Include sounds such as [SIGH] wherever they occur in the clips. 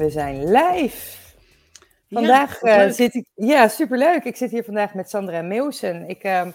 We zijn live. Vandaag Ja, eh, zit ik. Ja, superleuk. Ik zit hier vandaag met Sandra Meeuwsen. Ik ehm,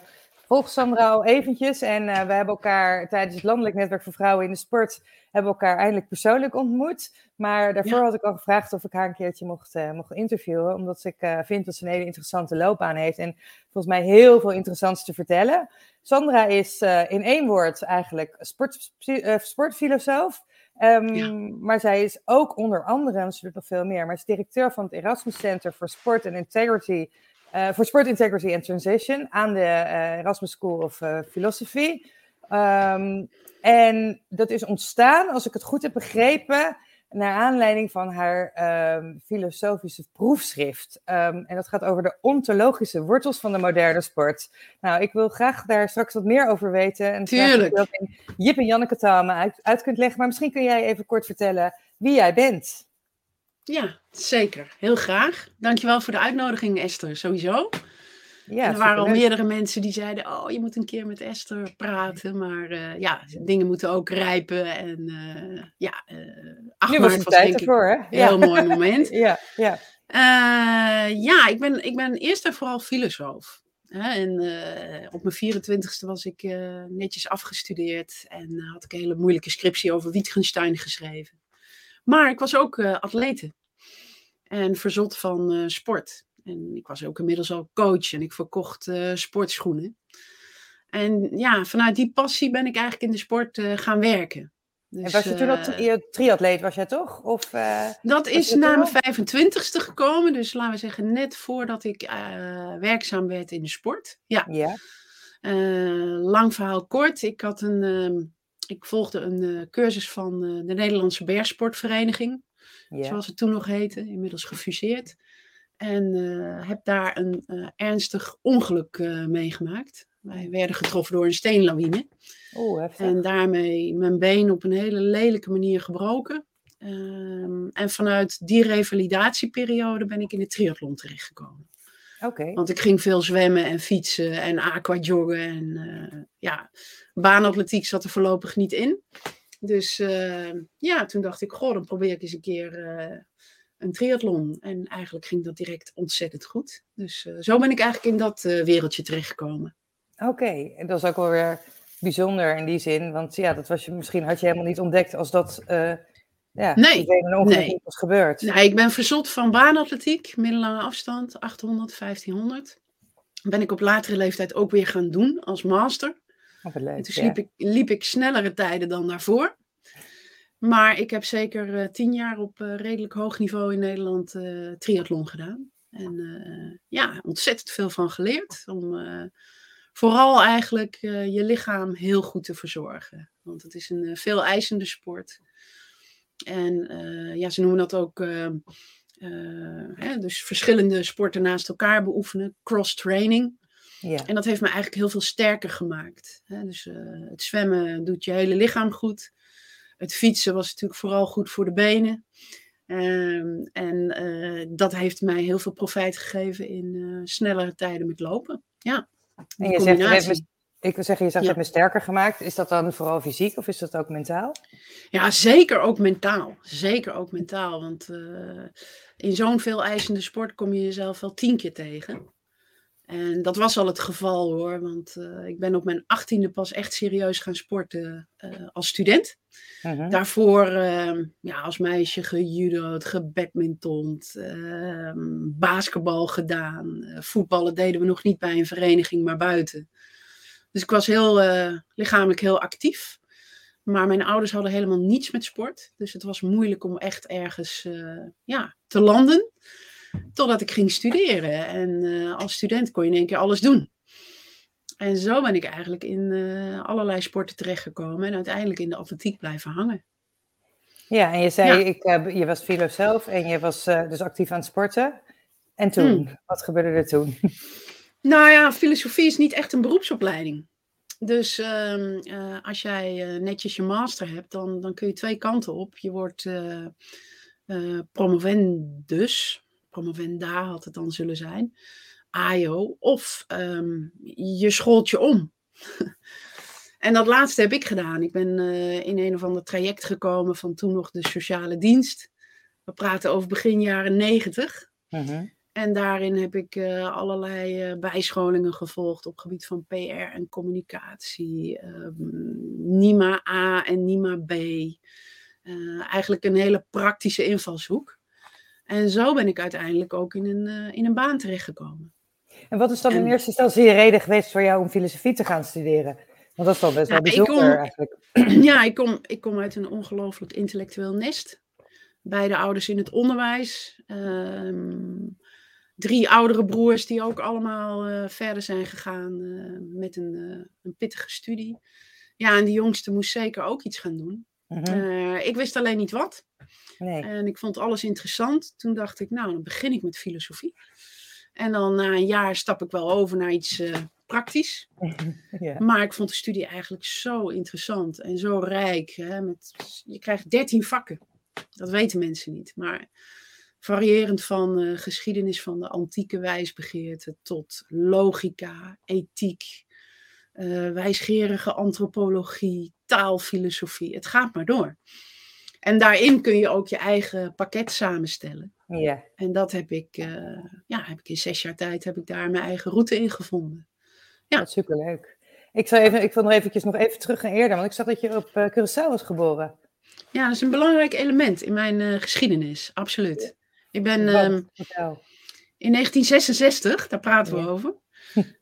volg Sandra al eventjes en eh, we hebben elkaar tijdens het Landelijk Netwerk voor Vrouwen in de Sport hebben elkaar eindelijk persoonlijk ontmoet. Maar daarvoor Ja. had ik al gevraagd of ik haar een keertje mocht, eh, mocht interviewen, omdat ik vind dat ze een hele interessante loopbaan heeft en volgens mij heel veel interessants te vertellen. Sandra is in één woord eigenlijk sport, sportfilosoof. Ehm, Ja. Maar zij is ook onder andere, en ze doet nog veel meer, maar is directeur van het Erasmus Center for Sport and Integrity, eh, voor Sport Integrity and Transition aan de eh, Erasmus School of eh, Philosophy. Ehm, en dat is ontstaan, als ik het goed heb begrepen, naar aanleiding van haar ehm, filosofische proefschrift. Ehm, en dat gaat over de ontologische wortels van de moderne sport. Nou, ik wil graag daar straks wat meer over weten. En Tuurlijk. dat je dat in Jip en Janneke taal me uit, uit kunt leggen. Maar misschien kun jij even kort vertellen wie jij bent. Ja, zeker. Heel graag. Dankjewel voor de uitnodiging, Esther, sowieso. Ja, en er waren al meerdere mensen die zeiden, oh, je moet een keer met Esther praten. Maar eh, ja, dingen moeten ook rijpen. En eh, ja, 8 Nu was het was tijd denk ik ervoor, hè? een heel mooi moment. [LAUGHS] Ja, ja. Ja, ik ben, ik ben eerst en vooral filosoof. Hè, en op mijn 24ste was ik netjes afgestudeerd en had ik een hele moeilijke scriptie over Wittgenstein geschreven. Maar ik was ook eh atlete en verzot van sport. En ik was ook inmiddels al coach en ik verkocht eh, sportschoenen. En ja, vanuit die passie ben ik eigenlijk in de sport eh, gaan werken. En Dus, was je toen al eh, triatleet, was jij toch? Of, dat is na mijn 25ste gekomen. Dus laten we zeggen, net voordat ik werkzaam werd in de sport. Ja, Ja, lang verhaal kort. Ik, had een, ehm, ik volgde een cursus van de Nederlandse Bergsportvereniging. ja. Zoals het toen nog heette. Inmiddels gefuseerd. En eh, heb daar een eh, ernstig ongeluk eh, meegemaakt. Wij werden getroffen door een steenlawine. Heftig. En daarmee mijn been op een hele lelijke manier gebroken. Ehm, en vanuit die revalidatieperiode ben ik in de triathlon terechtgekomen. Oké. Want ik ging veel zwemmen en fietsen en aquajoggen. En ja, baanatletiek zat er voorlopig niet in. Dus ja, toen dacht ik, goh, dan probeer ik eens een keer een triathlon. En eigenlijk ging dat direct ontzettend goed. Dus eh, zo ben ik eigenlijk in dat eh, wereldje terechtgekomen. Oké, en dat is ook wel weer bijzonder in die zin. Want ja, dat was je, misschien had je helemaal niet ontdekt als dat eh ja, Nee, een nee. was gebeurd. Nou, ik ben verzot van baanatletiek, middellange afstand, 800, 1500. Ben ik op latere leeftijd ook weer gaan doen als master. Oh, leuk, En toen ja. liep, ik, liep ik snellere tijden dan daarvoor. Maar ik heb zeker eh, tien jaar op eh, redelijk hoog niveau in Nederland eh triathlon gedaan. En ja, ontzettend veel van geleerd. Om vooral eigenlijk je lichaam heel goed te verzorgen. Want het is een veel eisende sport. En ja, ze noemen dat ook hè, dus verschillende sporten naast elkaar beoefenen. Cross-training. Ja. En dat heeft me eigenlijk heel veel sterker gemaakt. Hè? Dus het zwemmen doet je hele lichaam goed. Het fietsen was natuurlijk vooral goed voor de benen. Ehm, en eh, dat heeft mij heel veel profijt gegeven in eh, snellere tijden met lopen. Ja. En je zegt, heeft me, ik wil zeggen, je zegt Ja. me sterker gemaakt. Is dat dan vooral fysiek of is dat ook mentaal? Ja, zeker ook mentaal. Zeker ook mentaal. Want eh, in zo'n veel eisende sport kom je jezelf wel tien keer tegen. En dat was al het geval hoor. Want eh, ik ben op mijn achttiende pas echt serieus gaan sporten eh, als student. Mhm. Daarvoor eh, ja, als meisje gejudo'd, gebadmintond, eh, basketbal gedaan. Eh, voetballen deden we nog niet bij een vereniging, maar buiten. Dus ik was heel, lichamelijk heel actief. Maar mijn ouders hadden helemaal niets met sport. Dus het was moeilijk om echt ergens ja, te landen. Totdat ik ging studeren. En eh, als student kon je in één keer alles doen. En zo ben ik eigenlijk in uh, allerlei sporten terechtgekomen en uiteindelijk in de atletiek blijven hangen. Ja, en je zei, ik, uh, je was filosoof en je was uh, dus actief aan het sporten. En toen, mm. wat gebeurde er toen? [LAUGHS] Nou ja, filosofie is niet echt een beroepsopleiding. Dus uh, als jij netjes je master hebt, dan, dan kun je twee kanten op. Je wordt promovendus, promovenda had het dan zullen zijn. AIO, of ehm, je scholt je om. [LAUGHS] en dat laatste heb ik gedaan. Ik ben uh, in een of ander traject gekomen van toen nog de sociale dienst. We praten over begin jaren negentig. Uh-huh. En daarin heb ik uh, allerlei uh, bijscholingen gevolgd op gebied van PR en communicatie. Um, NIMA A en NIMA B. eigenlijk een hele praktische invalshoek. En zo ben ik uiteindelijk ook in een, in een baan terechtgekomen. En wat is dan in eerste instantie je reden geweest voor jou om filosofie te gaan studeren? Want dat is wel best wel bijzonder kom, eigenlijk. [CLEARS THROAT] Ja, ik kom, ik kom uit een ongelooflijk intellectueel nest. Beide ouders in het onderwijs. Um, drie oudere broers die ook allemaal uh, verder zijn gegaan uh, met een, uh, een, pittige studie. Ja, en die jongste moest zeker ook iets gaan doen. -huh. ik wist alleen niet wat. Nee. En ik vond alles interessant. Toen dacht ik, nou, dan begin ik met filosofie. En dan na een jaar stap ik wel over naar iets uh, praktisch. [LAUGHS] ja. Maar ik vond de studie eigenlijk zo interessant en zo rijk. Hè, met, je krijgt dertien vakken. Dat weten mensen niet. Maar variërend van uh, geschiedenis van de antieke wijsbegeerte tot logica, ethiek, uh, wijsgerige antropologie, taalfilosofie. Het gaat maar door. En daarin kun je ook je eigen pakket samenstellen. Ja. En dat heb ik, uh, ja, heb ik in zes jaar tijd heb ik daar mijn eigen route in gevonden. Ja, dat superleuk. Ik, zal even, ik wil nog eventjes nog even terug naar eerder, want ik zag dat je op uh, Curaçao was geboren. Ja, dat is een belangrijk element in mijn uh, geschiedenis, absoluut. Ik ben um, in 1966, daar praten we ja. over.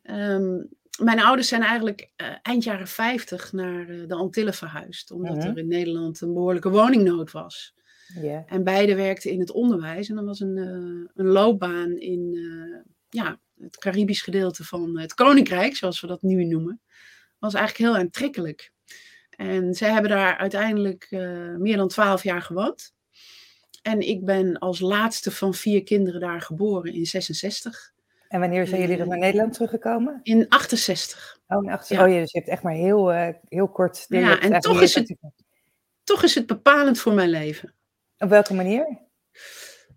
um, [LAUGHS] mijn ouders zijn eigenlijk uh, eind jaren 50 naar uh, de Antillen verhuisd, omdat uh-huh. er in Nederland een behoorlijke woningnood was. Yeah. En beide werkten in het onderwijs en er was een, uh, een loopbaan in ja, het Caribisch gedeelte van het Koninkrijk, zoals we dat nu noemen, was eigenlijk heel aantrekkelijk. En zij hebben daar uiteindelijk meer dan twaalf jaar gewoond. En ik ben als laatste van vier kinderen daar geboren in 66. En wanneer zijn jullie dan naar Nederland teruggekomen? In 68. Oh, in 68. Ja. oh dus je hebt echt maar heel, uh, heel kort... Ja, en toch is, het, toch is het bepalend voor mijn leven. Op welke manier?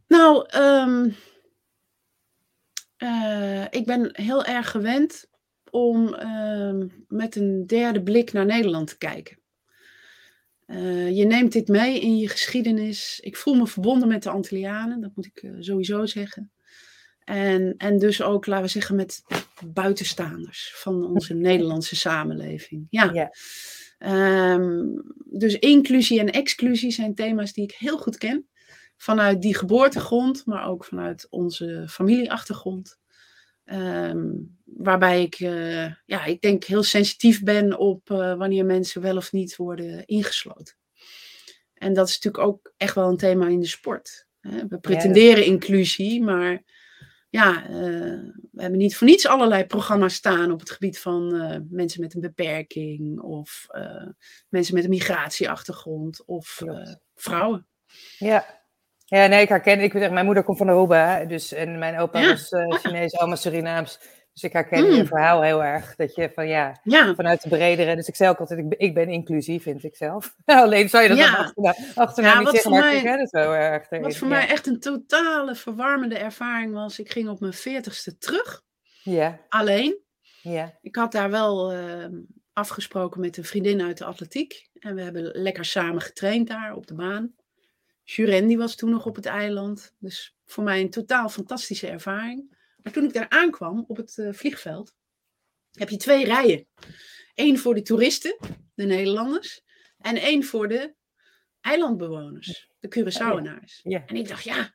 Nou, um, uh, ik ben heel erg gewend om uh, met een derde blik naar Nederland te kijken. Uh, je neemt dit mee in je geschiedenis. Ik voel me verbonden met de Antillianen, dat moet ik sowieso zeggen. En, en dus ook, laten we zeggen, met buitenstaanders van onze [LAUGHS] Nederlandse samenleving. Ja. ja. Um, dus inclusie en exclusie zijn thema's die ik heel goed ken. Vanuit die geboortegrond, maar ook vanuit onze familieachtergrond. Um, waarbij ik, uh, ja, ik denk heel sensitief ben op uh, wanneer mensen wel of niet worden ingesloten. En dat is natuurlijk ook echt wel een thema in de sport. Hè? We pretenderen ja, inclusie, maar ja, uh, we hebben niet voor niets allerlei programma's staan op het gebied van uh, mensen met een beperking of uh, mensen met een migratieachtergrond of vrouwen. Ja. ja, nee, ik herken, ik weet, mijn moeder komt van Aruba, dus en mijn opa ja. was Chinees, allemaal Surinaams. Dus ik herken mm. je verhaal heel erg. Dat je van ja, ja, vanuit de bredere. Dus ik zei ook altijd, ik, ik ben inclusief, vind ik zelf. [LAUGHS] Alleen zou je dat ja. achterna, achterna ja, niet zeggen, maar mij, ik herken het zo erg. Erin. Wat voor mij echt een totale verwarmende ervaring was. Ik ging op mijn veertigste terug. Ja. Alleen. Ja. Ik had daar wel uh, afgesproken met een vriendin uit de atletiek. En we hebben lekker samen getraind daar op de baan. Juren die was toen nog op het eiland. Dus voor mij een totaal fantastische ervaring. Maar toen ik daar aankwam op het uh, vliegveld, heb je twee rijen. Eén voor de toeristen, de Nederlanders, en één voor de eilandbewoners, de Curaçaoenaars. Oh, ja. En ik dacht, ja,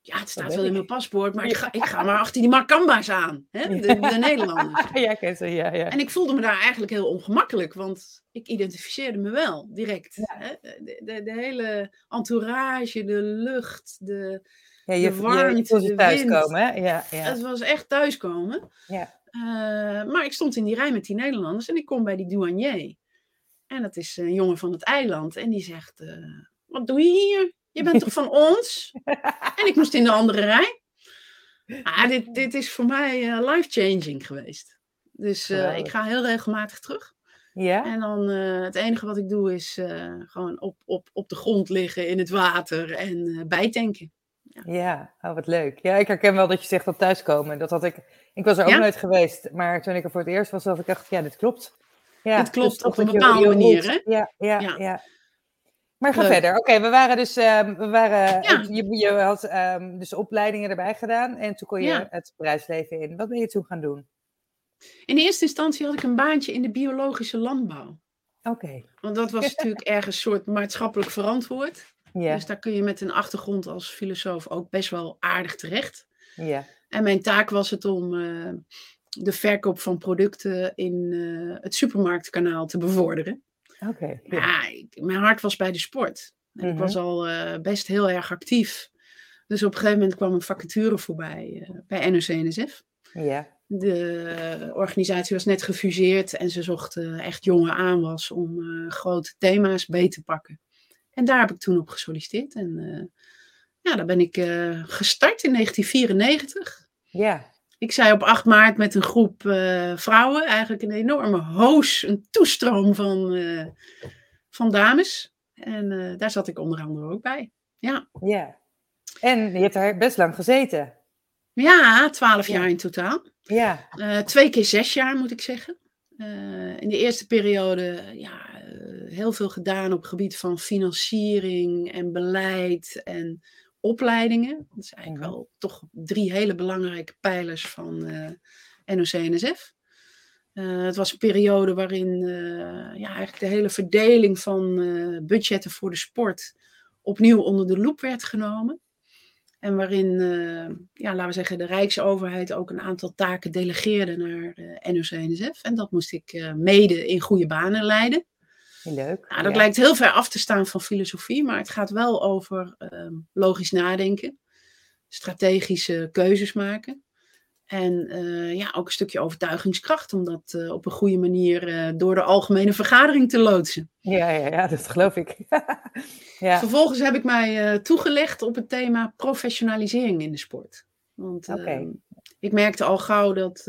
ja, het staat wel in mijn paspoort, maar ik ga, ik ga maar achter die Makamba's aan, hè? De, de Nederlanders. [LAUGHS] Ja, ja, ja. En ik voelde me daar eigenlijk heel ongemakkelijk, want ik identificeerde me wel direct. Hè? De, de, de, hele entourage, de lucht, de, Ja, je, de warmte, je thuiskomen, hè? Ja, ja. Het was echt thuiskomen. Ja. Eh, maar ik stond in die rij met die Nederlanders en ik kom bij die douanier. En dat is een jongen van het eiland. En die zegt, eh, wat doe je hier? Je bent toch van ons? [LAUGHS] En ik moest in de andere rij. Ah, dit, dit is voor mij eh, life-changing geweest. Dus ik ga heel regelmatig terug. Ja? En dan het enige wat ik doe is gewoon op, op, op de grond liggen in het water en bijtanken. Ja, oh, wat leuk. Ja, ik herken wel dat je zegt dat thuiskomen. Dat had ik, ik was er ook Ja? nooit geweest, maar toen ik er voor het eerst was, had ik dacht, ja, dit klopt. Ja, Dit klopt dus op een je- bepaalde je manier, hè? Ja, ja, Ja. ja. Maar ga Leuk. verder. Oké, we waren dus, ehm, we waren, Ja. je, je had ehm, dus opleidingen erbij gedaan en toen kon je Ja. het bedrijfsleven in. Wat ben je toen gaan doen? In eerste instantie had ik een baantje in de biologische landbouw. Oké, Want dat was [LAUGHS] natuurlijk ergens soort maatschappelijk verantwoord. Ja, Dus daar kun je met een achtergrond als filosoof ook best wel aardig terecht. ja, En mijn taak was het om eh, de verkoop van producten in eh, het supermarktkanaal te bevorderen. oké. ja. Ja, ik- mijn hart was bij de sport. En ik Mhm. was al eh, best heel erg actief. Dus op een gegeven moment kwam een vacature voorbij bij NOC-NSF. ja. De organisatie was net gefuseerd en ze zochten echt jonge aanwas om grote thema's beet te pakken. En daar heb ik toen op gesolliciteerd. En eh, ja, daar ben ik eh, gestart in 1994. ja. Ik zei op 8 maart met een groep eh, vrouwen, eigenlijk een enorme hoos, een toestroom van, van dames. En daar zat ik onder andere ook bij. Ja, Ja. En je hebt daar best lang gezeten. ja 12 Ja. jaar in totaal. Ja. Twee keer zes jaar moet ik zeggen. In de eerste periode ja, heel veel gedaan op het gebied van financiering en beleid en opleidingen. Dat zijn eigenlijk Mhm. wel toch drie hele belangrijke pijlers van eh NOC-NSF. Eh, het was een periode waarin eh, ja, eigenlijk de hele verdeling van budgetten voor de sport opnieuw onder de loep werd genomen. En waarin, ja, laten we zeggen, de Rijksoverheid ook een aantal taken delegeerde naar eh NOC-NSF. En dat moest ik mede in goede banen leiden. Leuk. Nou, dat ja. lijkt heel ver af te staan van filosofie, maar het gaat wel over ehm, logisch nadenken, strategische keuzes maken. En eh, ja, ook een stukje overtuigingskracht om dat eh, op een goede manier eh, door de algemene vergadering te loodsen. Ja, ja, ja, dat geloof ik. [LAUGHS] ja. Vervolgens heb ik mij toegelegd op het thema professionalisering in de sport. Want Oké. ehm, ik merkte al gauw dat,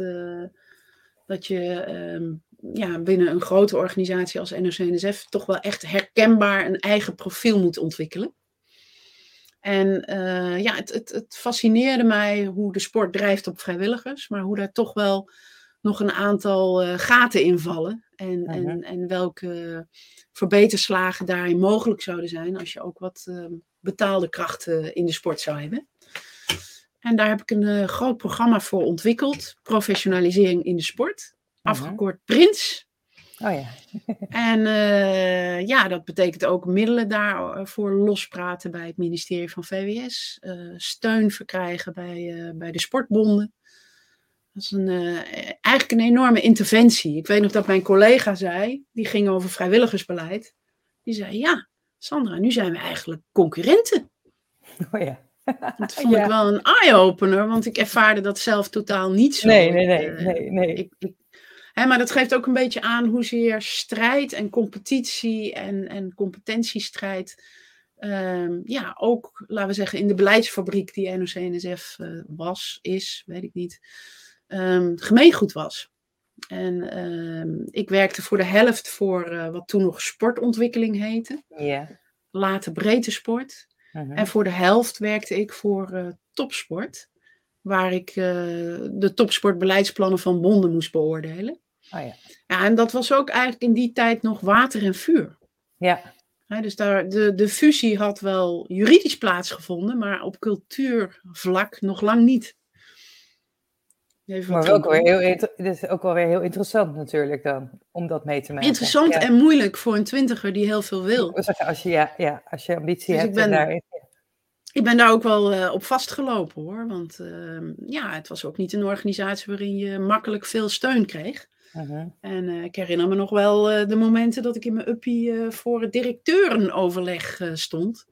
dat je ehm, ja, binnen een grote organisatie als NOC-NSF toch wel echt herkenbaar een eigen profiel moet ontwikkelen. En eh, ja, het, het, het fascineerde mij hoe de sport drijft op vrijwilligers, maar hoe daar toch wel nog een aantal eh, gaten in vallen. En, Mhm. en, en welke verbeterslagen daarin mogelijk zouden zijn als je ook wat ehm, betaalde krachten in de sport zou hebben. En daar heb ik een eh, groot programma voor ontwikkeld. Professionalisering in de sport. Mhm. Afgekort PRINS. Oh ja. [LAUGHS] En eh, ja, dat betekent ook middelen daarvoor lospraten bij het ministerie van VWS. eh, steun verkrijgen bij, eh, bij de sportbonden. Dat is een, eh, eigenlijk een enorme interventie. Ik weet nog dat mijn collega zei, die ging over vrijwilligersbeleid. Die zei, ja, Sandra, nu zijn we eigenlijk concurrenten. [LAUGHS] Oh ja. Dat vond Ja. ik wel een eye-opener, want ik ervaarde dat zelf totaal niet zo. Nee, nee, nee, eh, nee, nee. ik, ik, maar dat geeft ook een beetje aan hoezeer strijd en competitie en, en competentiestrijd. ehm, ja, ook, laten we zeggen, in de beleidsfabriek die NOC-NSF eh, was, is, weet ik niet, ehm, gemeengoed was. En ehm, ik werkte voor de helft voor eh, wat toen nog sportontwikkeling heette, Ja. later breedte sport. Mhm. En voor de helft werkte ik voor eh, topsport, waar ik eh, de topsportbeleidsplannen van bonden moest beoordelen. Oh ja. Ja, en dat was ook eigenlijk in die tijd nog water en vuur. Ja. Dus daar, de, de fusie had wel juridisch plaatsgevonden, maar op cultuurvlak nog lang niet. Even Maar ook weer heel, dit is ook wel weer heel interessant natuurlijk dan, om dat mee te maken. Interessant ja. en moeilijk voor een twintiger die heel veel wil. Als je, ja, ja, als je ambitie Dus hebt ik en ben- daar... Ik ben daar ook wel eh, op vastgelopen hoor. Want ehm, ja, het was ook niet een organisatie waarin je makkelijk veel steun kreeg. En eh, ik herinner me nog wel eh, de momenten dat ik in mijn uppie eh, voor het directeurenoverleg stond.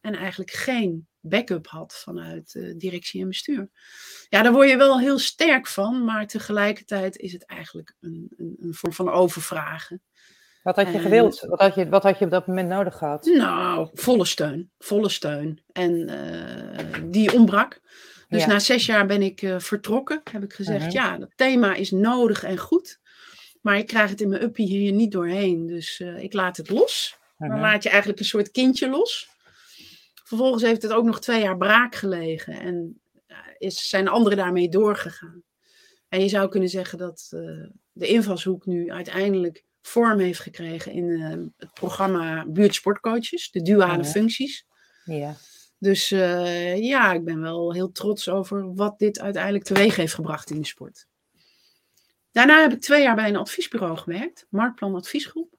en eigenlijk geen backup had vanuit uh, directie en bestuur. Ja, daar word je wel heel sterk van, maar tegelijkertijd is het eigenlijk een, een, een vorm van overvragen. Wat had je gewild? Wat had je, wat had je op dat moment nodig gehad? Nou, volle steun. Volle steun. En uh, die ontbrak. Dus ja. na zes jaar ben ik uh, vertrokken. Heb ik gezegd, uh -huh. ja, dat thema is nodig en goed. Maar ik krijg het in mijn uppie hier niet doorheen. Dus uh, ik laat het los. Dan -huh. laat je eigenlijk een soort kindje los. Vervolgens heeft het ook nog twee jaar braak gelegen. En is, zijn anderen daarmee doorgegaan. En je zou kunnen zeggen dat de invalshoek nu uiteindelijk vorm heeft gekregen in het programma Buurtsportcoaches, de duale ja. functies. Ja. Dus uh, ja, ik ben wel heel trots over wat dit uiteindelijk teweeg heeft gebracht in de sport. Daarna heb ik twee jaar bij een adviesbureau gewerkt, Marktplan Adviesgroep.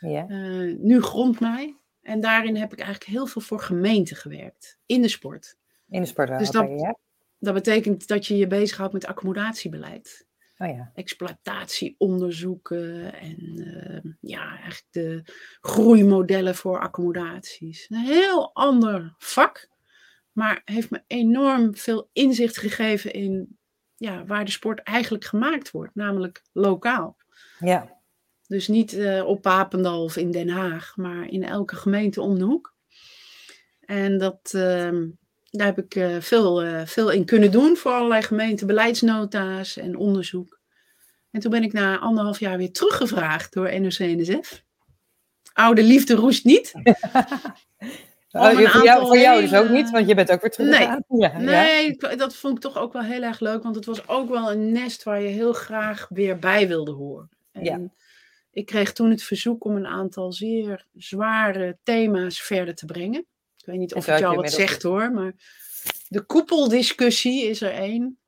Ja. Uh, nu grond mij. En daarin heb ik eigenlijk heel veel voor gemeenten gewerkt, in de sport. In de sport, dus dat, ja. dat betekent dat je je bezighoudt met accommodatiebeleid. Oh ja. exploitatieonderzoeken en uh, ja, eigenlijk de groeimodellen voor accommodaties. Een heel ander vak, maar heeft me enorm veel inzicht gegeven in ja, waar de sport eigenlijk gemaakt wordt, namelijk lokaal. Ja. Dus niet uh, op Papendal of in Den Haag, maar in elke gemeente om de hoek. En dat, uh, daar heb ik uh, veel, uh, veel in kunnen doen voor allerlei gemeenten, beleidsnota's en onderzoek. En toen ben ik na anderhalf jaar weer teruggevraagd door NOC-NSF. Oude liefde roest niet. [LAUGHS] Oh, voor, jou, voor jou dus ook niet, want je bent ook weer teruggegaan. Nee, ja, nee ja. dat vond ik toch ook wel heel erg leuk, want het was ook wel een nest waar je heel graag weer bij wilde horen. En ja. ik kreeg toen het verzoek om een aantal zeer zware thema's verder te brengen. Ik weet niet of het jou wat zegt hoor, maar de koepeldiscussie is er één.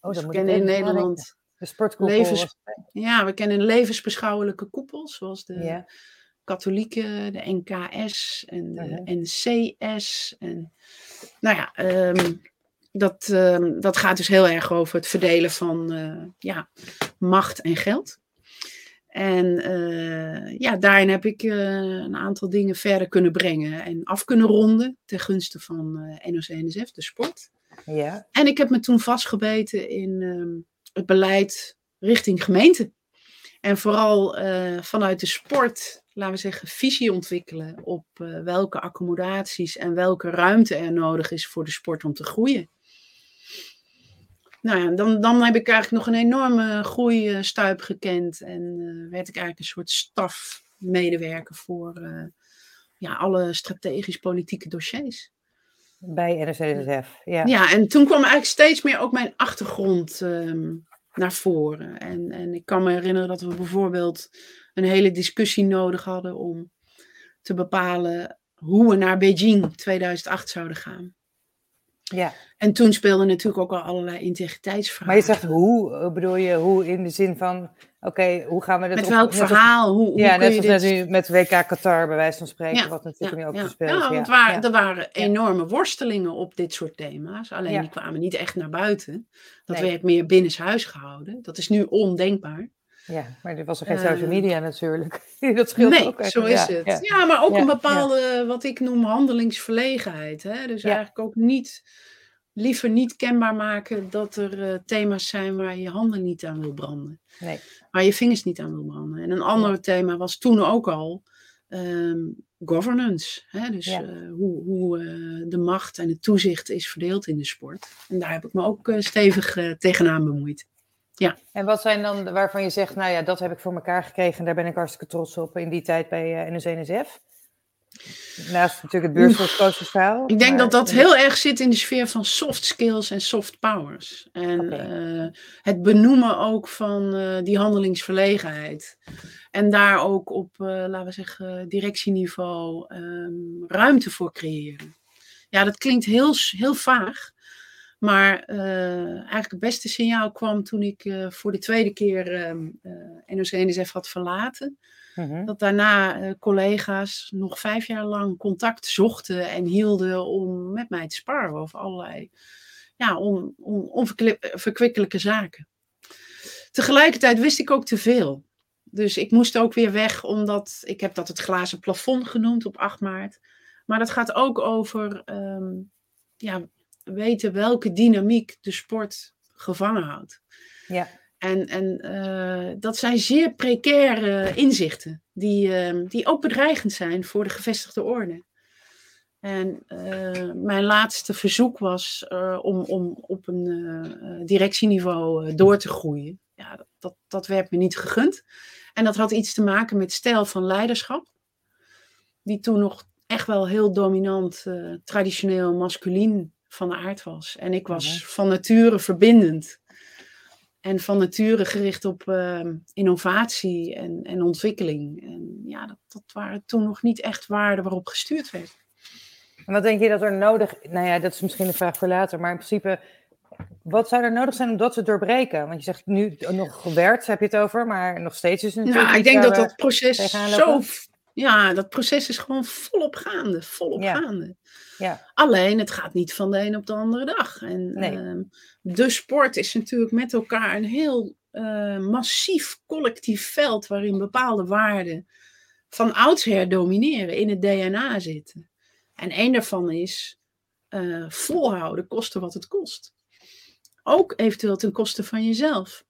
Oh, dat we kennen in Nederland de sportkoepel. Levens, ja, we kennen levensbeschouwelijke koepels, zoals de ja. katholieke, de NKS en de uh -huh. NCS. En, nou ja, um, dat, um, dat gaat dus heel erg over het verdelen van uh, ja, macht en geld. En uh, ja, daarin heb ik uh, een aantal dingen verder kunnen brengen en af kunnen ronden ten gunste van uh, NOC-NSF, de sport. Ja. En ik heb me toen vastgebeten in um, het beleid richting gemeente. En vooral vanuit de sport, laten we zeggen, visie ontwikkelen op welke accommodaties en welke ruimte er nodig is voor de sport om te groeien nou ja, dan, dan heb ik eigenlijk nog een enorme groeistuip gekend. En uh, werd ik eigenlijk een soort stafmedewerker voor uh, ja, alle strategisch-politieke dossiers. Bij NSCSF, ja. Ja, en toen kwam eigenlijk steeds meer ook mijn achtergrond um, naar voren. En, en ik kan me herinneren dat we bijvoorbeeld een hele discussie nodig hadden om te bepalen hoe we naar Beijing 2008 zouden gaan. Ja. En toen speelden natuurlijk ook al allerlei integriteitsvragen. Maar je zegt hoe, bedoel je hoe in de zin van, oké, okay, hoe gaan we dat Met welk op, verhaal? Hoe, hoe ja, net zoals dit... met WK Qatar, bij wijze van spreken, ja, wat natuurlijk ja, nu ook ja. gespeeld ja, want waar, ja. er waren enorme worstelingen op dit soort thema's. Alleen die kwamen niet echt naar buiten. Dat nee. werd meer binnenshuis gehouden. Dat is nu ondenkbaar. Ja, maar er was er geen uh, social media natuurlijk. [LAUGHS] dat scheelt nee, ook echt. zo is het. Ja, maar ook een bepaalde, wat ik noem, handelingsverlegenheid. Hè? Dus eigenlijk ook niet liever niet kenbaar maken dat er uh, thema's zijn waar je handen niet aan wil branden. Nee. Waar je vingers niet aan wil branden. En een ander thema was toen ook al um, governance. Hè? Dus uh, hoe, hoe uh, de macht en het toezicht is verdeeld in de sport. En daar heb ik me ook stevig tegenaan bemoeid. Ja. En wat zijn dan waarvan je zegt, nou ja, dat heb ik voor elkaar gekregen en daar ben ik hartstikke trots op in die tijd bij uh, NSNSF? Naast natuurlijk het beursvoortkoosverhaal. Ik denk maar, dat dat heel erg zit in de sfeer van soft skills en soft powers. En okay. uh, het benoemen ook van uh, die handelingsverlegenheid. En daar ook op, uh, laten we zeggen, directieniveau um, ruimte voor creëren. Ja, dat klinkt heel, heel vaag. Maar eigenlijk het beste signaal kwam toen ik voor de tweede keer um, NOC-NSF had verlaten. Mhm. Dat daarna collega's nog vijf jaar lang contact zochten en hielden om met mij te sparren over allerlei ja, on, on, onverkwikkelijke zaken. Tegelijkertijd wist ik ook te veel. Dus ik moest ook weer weg, omdat ik heb dat het glazen plafond genoemd op 8 maart. Maar dat gaat ook over ehm, ja, weten welke dynamiek de sport gevangen houdt. Ja. En, en uh, dat zijn zeer precaire inzichten, die, uh, die ook bedreigend zijn voor de gevestigde orde. En uh, mijn laatste verzoek was om, om op een directieniveau door te groeien. Ja, dat, dat, dat werd me niet gegund. En dat had iets te maken met stijl van leiderschap, die toen nog echt wel heel dominant, traditioneel masculien van aard was. En ik was van nature verbindend. En van nature gericht op uh, innovatie en, en ontwikkeling. En ja, dat, dat waren toen nog niet echt waarden waarop gestuurd werd. En wat denk je dat er nodig... Nou ja, dat is misschien een vraag voor later. Maar in principe, wat zou er nodig zijn om dat te doorbreken? Want je zegt nu nog gewerkt, heb je het over. Maar nog steeds is het natuurlijk... Nou, ik denk dat dat proces zo ja, dat proces is gewoon volop gaande. Volop gaande. Ja. Alleen, het gaat niet van de een op de andere dag. En ehm, de sport is natuurlijk met elkaar een heel uh, massief collectief veld waarin bepaalde waarden van oudsher domineren, in het DNA zitten. En één daarvan is uh, volhouden, koste wat het kost. Ook eventueel ten koste van jezelf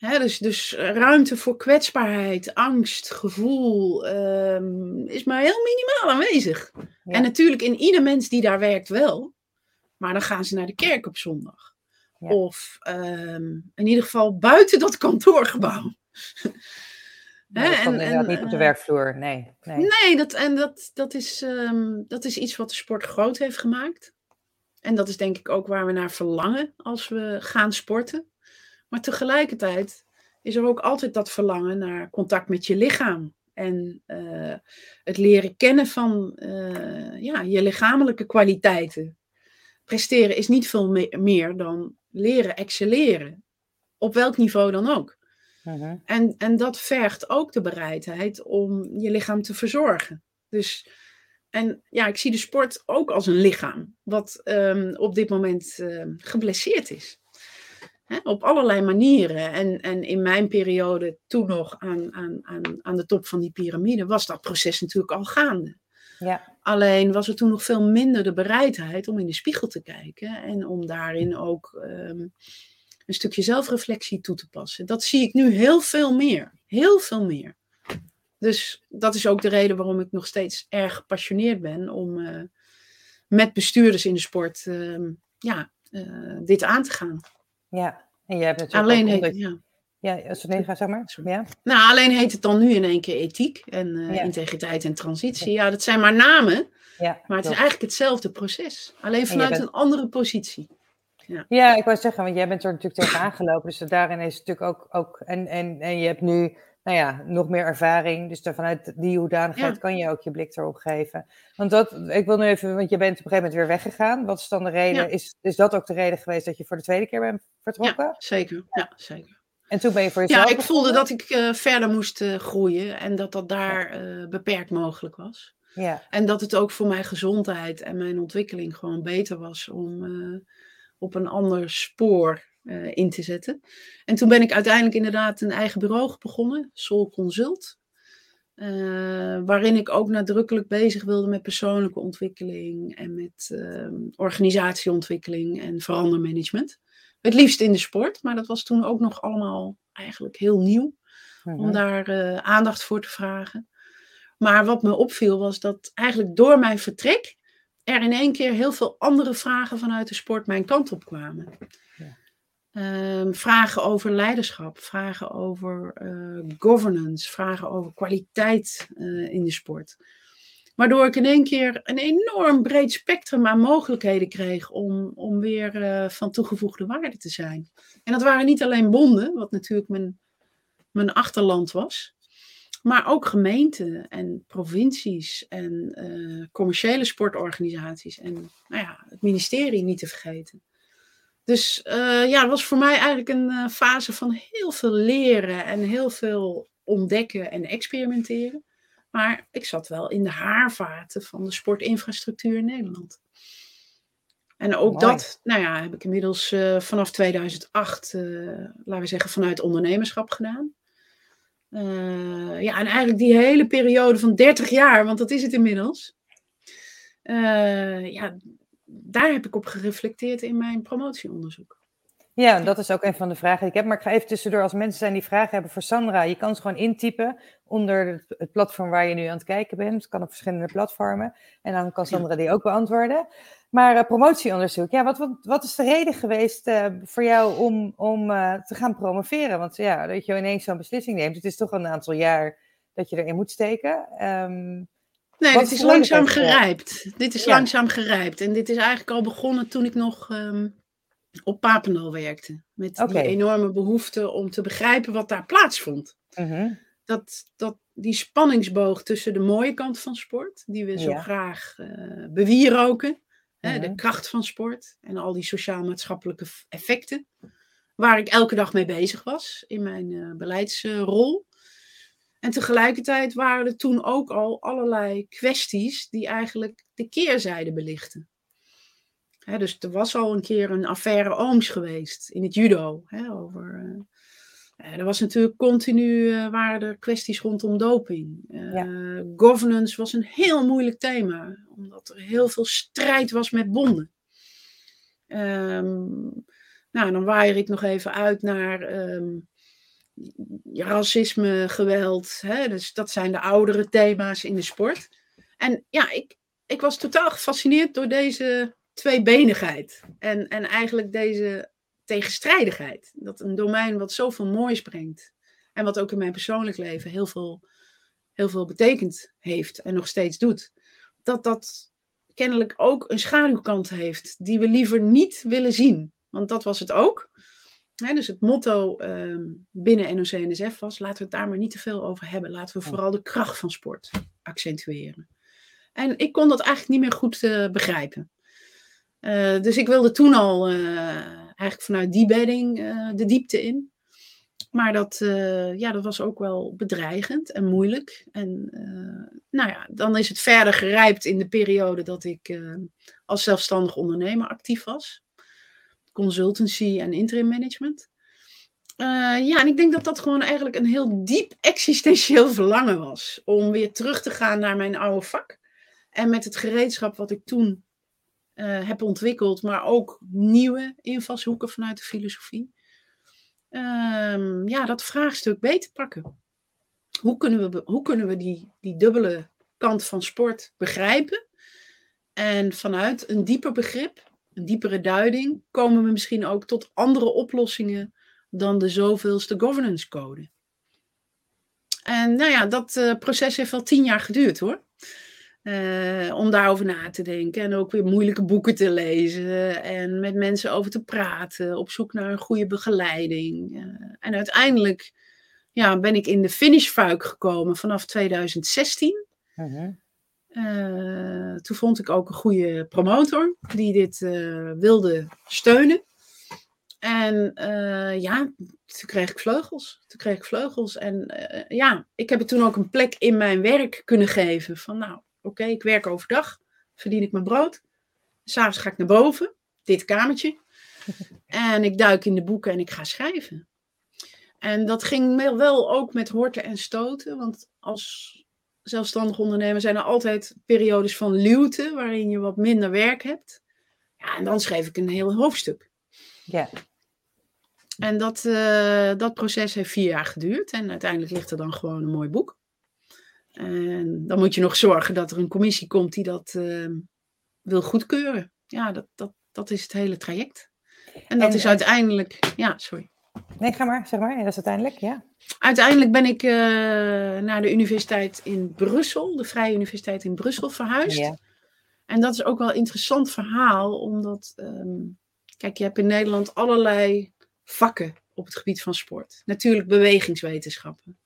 dus, dus ruimte voor kwetsbaarheid, angst, gevoel um, is maar heel minimaal aanwezig. En natuurlijk in ieder mens die daar werkt wel. Maar dan gaan ze naar de kerk op zondag. Of um, in ieder geval buiten dat kantoorgebouw. Nee, en, en, niet op de eh, werkvloer, nee. Nee, nee dat, en dat, dat, is, um, dat is iets wat de sport groot heeft gemaakt. En dat is denk ik ook waar we naar verlangen als we gaan sporten. Maar tegelijkertijd is er ook altijd dat verlangen naar contact met je lichaam. En uh, het leren kennen van uh, ja, je lichamelijke kwaliteiten. Presteren is niet veel me meer dan leren excelleren. Op welk niveau dan ook. Uh -huh. en, en dat vergt ook de bereidheid om je lichaam te verzorgen. Dus, en ja, ik zie de sport ook als een lichaam, wat um, op dit moment uh, geblesseerd is. Op allerlei manieren. En, en in mijn periode, toen nog aan, aan, aan, aan de top van die piramide, was dat proces natuurlijk al gaande. Ja. Alleen was er toen nog veel minder de bereidheid om in de spiegel te kijken en om daarin ook um, een stukje zelfreflectie toe te passen. Dat zie ik nu heel veel meer. Heel veel meer. Dus dat is ook de reden waarom ik nog steeds erg gepassioneerd ben om uh, met bestuurders in de sport uh, ja, uh, dit aan te gaan. Ja, en je hebt natuurlijk alleen heet, ja. Ja, als nee, ga zeg maar. Ja. Nou, alleen heet het dan nu in één keer ethiek en uh, ja. integriteit en transitie. Ja, dat zijn maar namen, ja, maar het is eigenlijk hetzelfde proces. Alleen vanuit bent... een andere positie. Ja. ja, ik wou zeggen, want jij bent er natuurlijk tegen aangelopen. Dus daarin is het natuurlijk ook, ook en, en, en je hebt nu nou ja, nog meer ervaring. Dus vanuit die hoedanigheid ja. kan je ook je blik erop geven. Want dat, ik wil nu even, want je bent op een gegeven moment weer weggegaan. Wat is dan de reden? Ja. Is, is dat ook de reden geweest dat je voor de tweede keer bent vertrokken? Ja, zeker. Ja, zeker. En toen ben je voor jezelf Ja, ik voelde dat ik uh, verder moest uh, groeien en dat dat daar uh, beperkt mogelijk was. Ja. En dat het ook voor mijn gezondheid en mijn ontwikkeling gewoon beter was om op een ander spoor uh, in te zetten. En toen ben ik uiteindelijk inderdaad een eigen bureau begonnen, Sol Consult. Uh, waarin ik ook nadrukkelijk bezig wilde met persoonlijke ontwikkeling en met uh, organisatieontwikkeling en verandermanagement. Het liefst in de sport, maar dat was toen ook nog allemaal eigenlijk heel nieuw om daar uh, aandacht voor te vragen. Maar wat me opviel was dat eigenlijk door mijn vertrek er in één keer heel veel andere vragen vanuit de sport mijn kant op kwamen. Ehm, vragen over leiderschap, vragen over eh, governance, vragen over kwaliteit eh, in de sport. Waardoor ik in één keer een enorm breed spectrum aan mogelijkheden kreeg om, om weer eh, van toegevoegde waarde te zijn. En dat waren niet alleen bonden, wat natuurlijk mijn, mijn achterland was, maar ook gemeenten en provincies en commerciële sportorganisaties en nou ja, het ministerie niet te vergeten. Dus eh, ja, het was voor mij eigenlijk een eh, fase van heel veel leren en heel veel ontdekken en experimenteren. Maar ik zat wel in de haarvaten van de sportinfrastructuur in Nederland. En ook Mooi. dat, nou ja, heb ik inmiddels eh, vanaf 2008, eh, laten we zeggen, vanuit ondernemerschap gedaan. Ja, en eigenlijk die hele periode van 30 jaar, want dat is het inmiddels. ja, daar heb ik op gereflecteerd in mijn promotieonderzoek. Ja, dat is ook een van de vragen die ik heb. Maar ik ga even tussendoor, als mensen zijn die vragen hebben voor Sandra, je kan ze gewoon intypen onder het platform waar je nu aan het kijken bent. Het kan op verschillende platformen. En dan kan Sandra die ook beantwoorden. Maar uh, promotieonderzoek, ja, wat, wat, wat, is de reden geweest uh, voor jou om, om uh, te gaan promoveren? Want ja, dat je ineens zo'n beslissing neemt, het is toch een aantal jaar dat je erin moet steken. Um, nee, dit is langzaam gerijpt. Dit is ja. langzaam gerijpt. En dit is eigenlijk al begonnen toen ik nog um, op Papendal werkte. Met okay. die enorme behoefte om te begrijpen wat daar plaatsvond. -huh. dat, dat die spanningsboog tussen de mooie kant van sport, die we zo Ja. graag bewieroken Hè, Mhm. de kracht van sport en al die sociaal-maatschappelijke effecten. Waar ik elke dag mee bezig was in mijn eh, beleidsrol. En tegelijkertijd waren er toen ook al allerlei kwesties die eigenlijk de keerzijde belichten. Dus er was al een keer een affaire Ooms geweest in het judo. Over, eh, eh, er was natuurlijk continu eh, waren er kwesties rondom doping. Governance was een heel moeilijk thema, omdat er heel veel strijd was met bonden. Ehm, nou, dan waaier ik nog even uit naar ehm, racisme, geweld. Hè? Dus dat zijn de oudere thema's in de sport. En ja, ik, ik was totaal gefascineerd door deze tweebenigheid. En, en eigenlijk deze tegenstrijdigheid. Dat een domein wat zoveel moois brengt. En wat ook in mijn persoonlijk leven heel veel, heel veel betekend heeft en nog steeds doet. Dat dat kennelijk ook een schaduwkant heeft die we liever niet willen zien. Want dat was het ook. Dus het motto ehm, binnen NOC-NSF was: laten we het daar maar niet te veel over hebben. Laten we vooral de kracht van sport accentueren. En ik kon dat eigenlijk niet meer goed eh, begrijpen. Uh, dus ik wilde toen al uh, eigenlijk vanuit die bedding de diepte in. Maar dat, ja, dat was ook wel bedreigend en moeilijk. En nou ja, dan is het verder gerijpt in de periode dat ik als zelfstandig ondernemer actief was. Consultancy en interim management. ja, en ik denk dat dat gewoon eigenlijk een heel diep existentieel [LAUGHS] verlangen was. Om weer terug te gaan naar mijn oude vak. En met het gereedschap wat ik toen uh, heb ontwikkeld, maar ook nieuwe invalshoeken vanuit de filosofie. Um, ja, dat vraagstuk beter pakken. Hoe kunnen we, hoe kunnen we die, die dubbele kant van sport begrijpen? En vanuit een dieper begrip, een diepere duiding, komen we misschien ook tot andere oplossingen dan de zoveelste governance code. En nou ja, dat uh, proces heeft wel tien jaar geduurd hoor. Uh, om daarover na te denken en ook weer moeilijke boeken te lezen en met mensen over te praten, op zoek naar een goede begeleiding. Uh, en uiteindelijk ja, ben ik in de finishfuik gekomen vanaf 2016. Uh-huh. Uh, toen vond ik ook een goede promotor die dit eh, wilde steunen. En uh, ja, toen kreeg ik vleugels. Toen kreeg ik vleugels. En ja, ik heb het toen ook een plek in mijn werk kunnen geven. Van nou, oké, okay, ik werk overdag, verdien ik mijn brood. S'avonds ga ik naar boven, dit kamertje. [LAUGHS] en ik duik in de boeken en ik ga schrijven. En dat ging wel ook met horten en stoten. Want als zelfstandig ondernemer zijn er altijd periodes van luwte, waarin je wat minder werk hebt. Ja, en dan schreef ik een heel hoofdstuk. Ja. En dat, uh, dat proces heeft vier jaar geduurd. En uiteindelijk ligt er dan gewoon een mooi boek. En dan moet je nog zorgen dat er een commissie komt die dat uh, wil goedkeuren. Ja, dat, dat, dat is het hele traject. En dat en, is uiteindelijk. Ja, sorry. Nee, ga maar, zeg maar. Ja, dat is uiteindelijk, ja. Uiteindelijk ben ik uh, naar de universiteit in Brussel, de Vrije Universiteit in Brussel, verhuisd. Ja. En dat is ook wel een interessant verhaal, omdat, um, kijk, je hebt in Nederland allerlei vakken op het gebied van sport. Natuurlijk bewegingswetenschappen.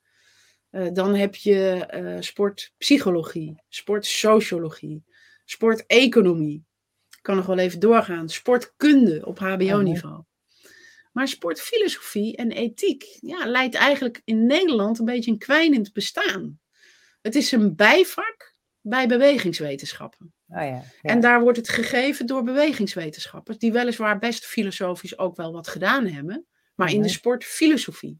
Uh, dan heb je uh, sportpsychologie, sportsociologie, sporteconomie. Ik kan nog wel even doorgaan. Sportkunde op HBO-niveau. Maar sportfilosofie en ethiek ja, leidt eigenlijk in Nederland een beetje een kwijnend bestaan. Het is een bijvak bij bewegingswetenschappen. Oh ja, ja. En daar wordt het gegeven door bewegingswetenschappers, die weliswaar best filosofisch ook wel wat gedaan hebben, maar in de sportfilosofie.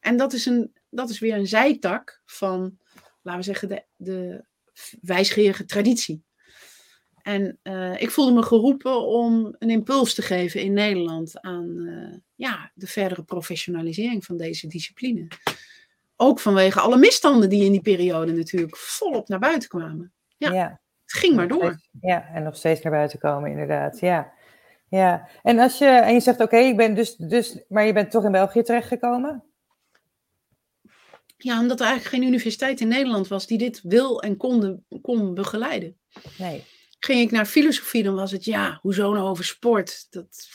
En dat is, een, dat is weer een zijtak van, laten we zeggen, de, de wijsgerige traditie. En uh, ik voelde me geroepen om een impuls te geven in Nederland aan uh, ja, de verdere professionalisering van deze discipline. Ook vanwege alle misstanden die in die periode natuurlijk volop naar buiten kwamen. Ja, ja. het ging maar door. Ja, en nog steeds naar buiten komen, inderdaad. Ja, ja. En, als je, en je zegt, oké, ik ben dus, dus, maar je bent toch in België terechtgekomen? Ja, omdat er eigenlijk geen universiteit in Nederland was die dit wil en kon, kon begeleiden. Nee. Ging ik naar filosofie, dan was het ja, hoezo nou over sport? Dat...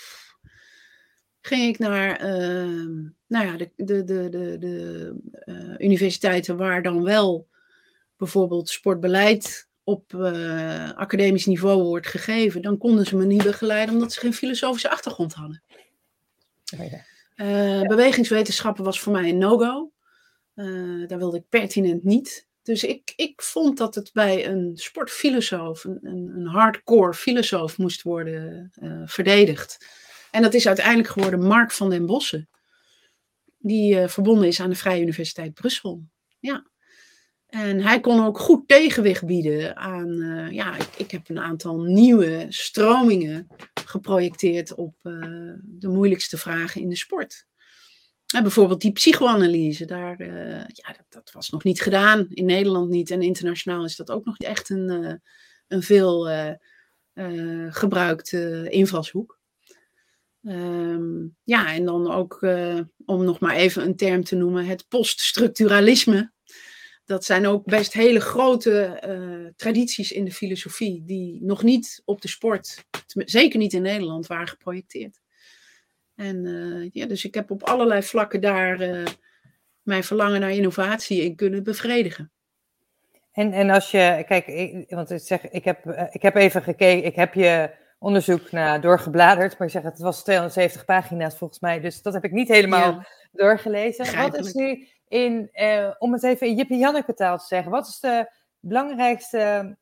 Ging ik naar uh, nou ja, de, de, de, de, de uh, universiteiten waar dan wel bijvoorbeeld sportbeleid op uh, academisch niveau wordt gegeven, dan konden ze me niet begeleiden omdat ze geen filosofische achtergrond hadden. Oh ja. Uh, bewegingswetenschappen was voor mij een no-go. Uh, daar wilde ik pertinent niet. Dus ik, ik vond dat het bij een sportfilosoof, een, een hardcore filosoof, moest worden uh, verdedigd. En dat is uiteindelijk geworden Mark van den Bossen, die uh, verbonden is aan de Vrije Universiteit Brussel. Ja. En hij kon ook goed tegenwicht bieden aan, ja, ik, ik, heb een aantal nieuwe stromingen geprojecteerd op de moeilijkste vragen in de sport. En bijvoorbeeld die psychoanalyse, daar, uh, ja, dat, dat, was nog niet gedaan. In Nederland niet. En internationaal is dat ook nog echt een, uh, een veel uh, gebruikte invalshoek. Um, ja, en dan ook, om nog maar even een term te noemen, het poststructuralisme. Dat zijn ook best hele grote tradities in de filosofie, die nog niet op de sport, zeker niet in Nederland, waren geprojecteerd. En uh, ja, dus ik heb op allerlei vlakken daar uh, mijn verlangen naar innovatie in kunnen bevredigen. En, en als je, kijk, ik, want ik zeg, ik heb, uh, ik heb even gekeken, ik heb je onderzoek naar doorgebladerd, maar ik zeg, het was 270 pagina's volgens mij, dus dat heb ik niet helemaal ja. doorgelezen. Wat is nu in, om het even in Jip en Janneke taal te zeggen, wat is de belangrijkste,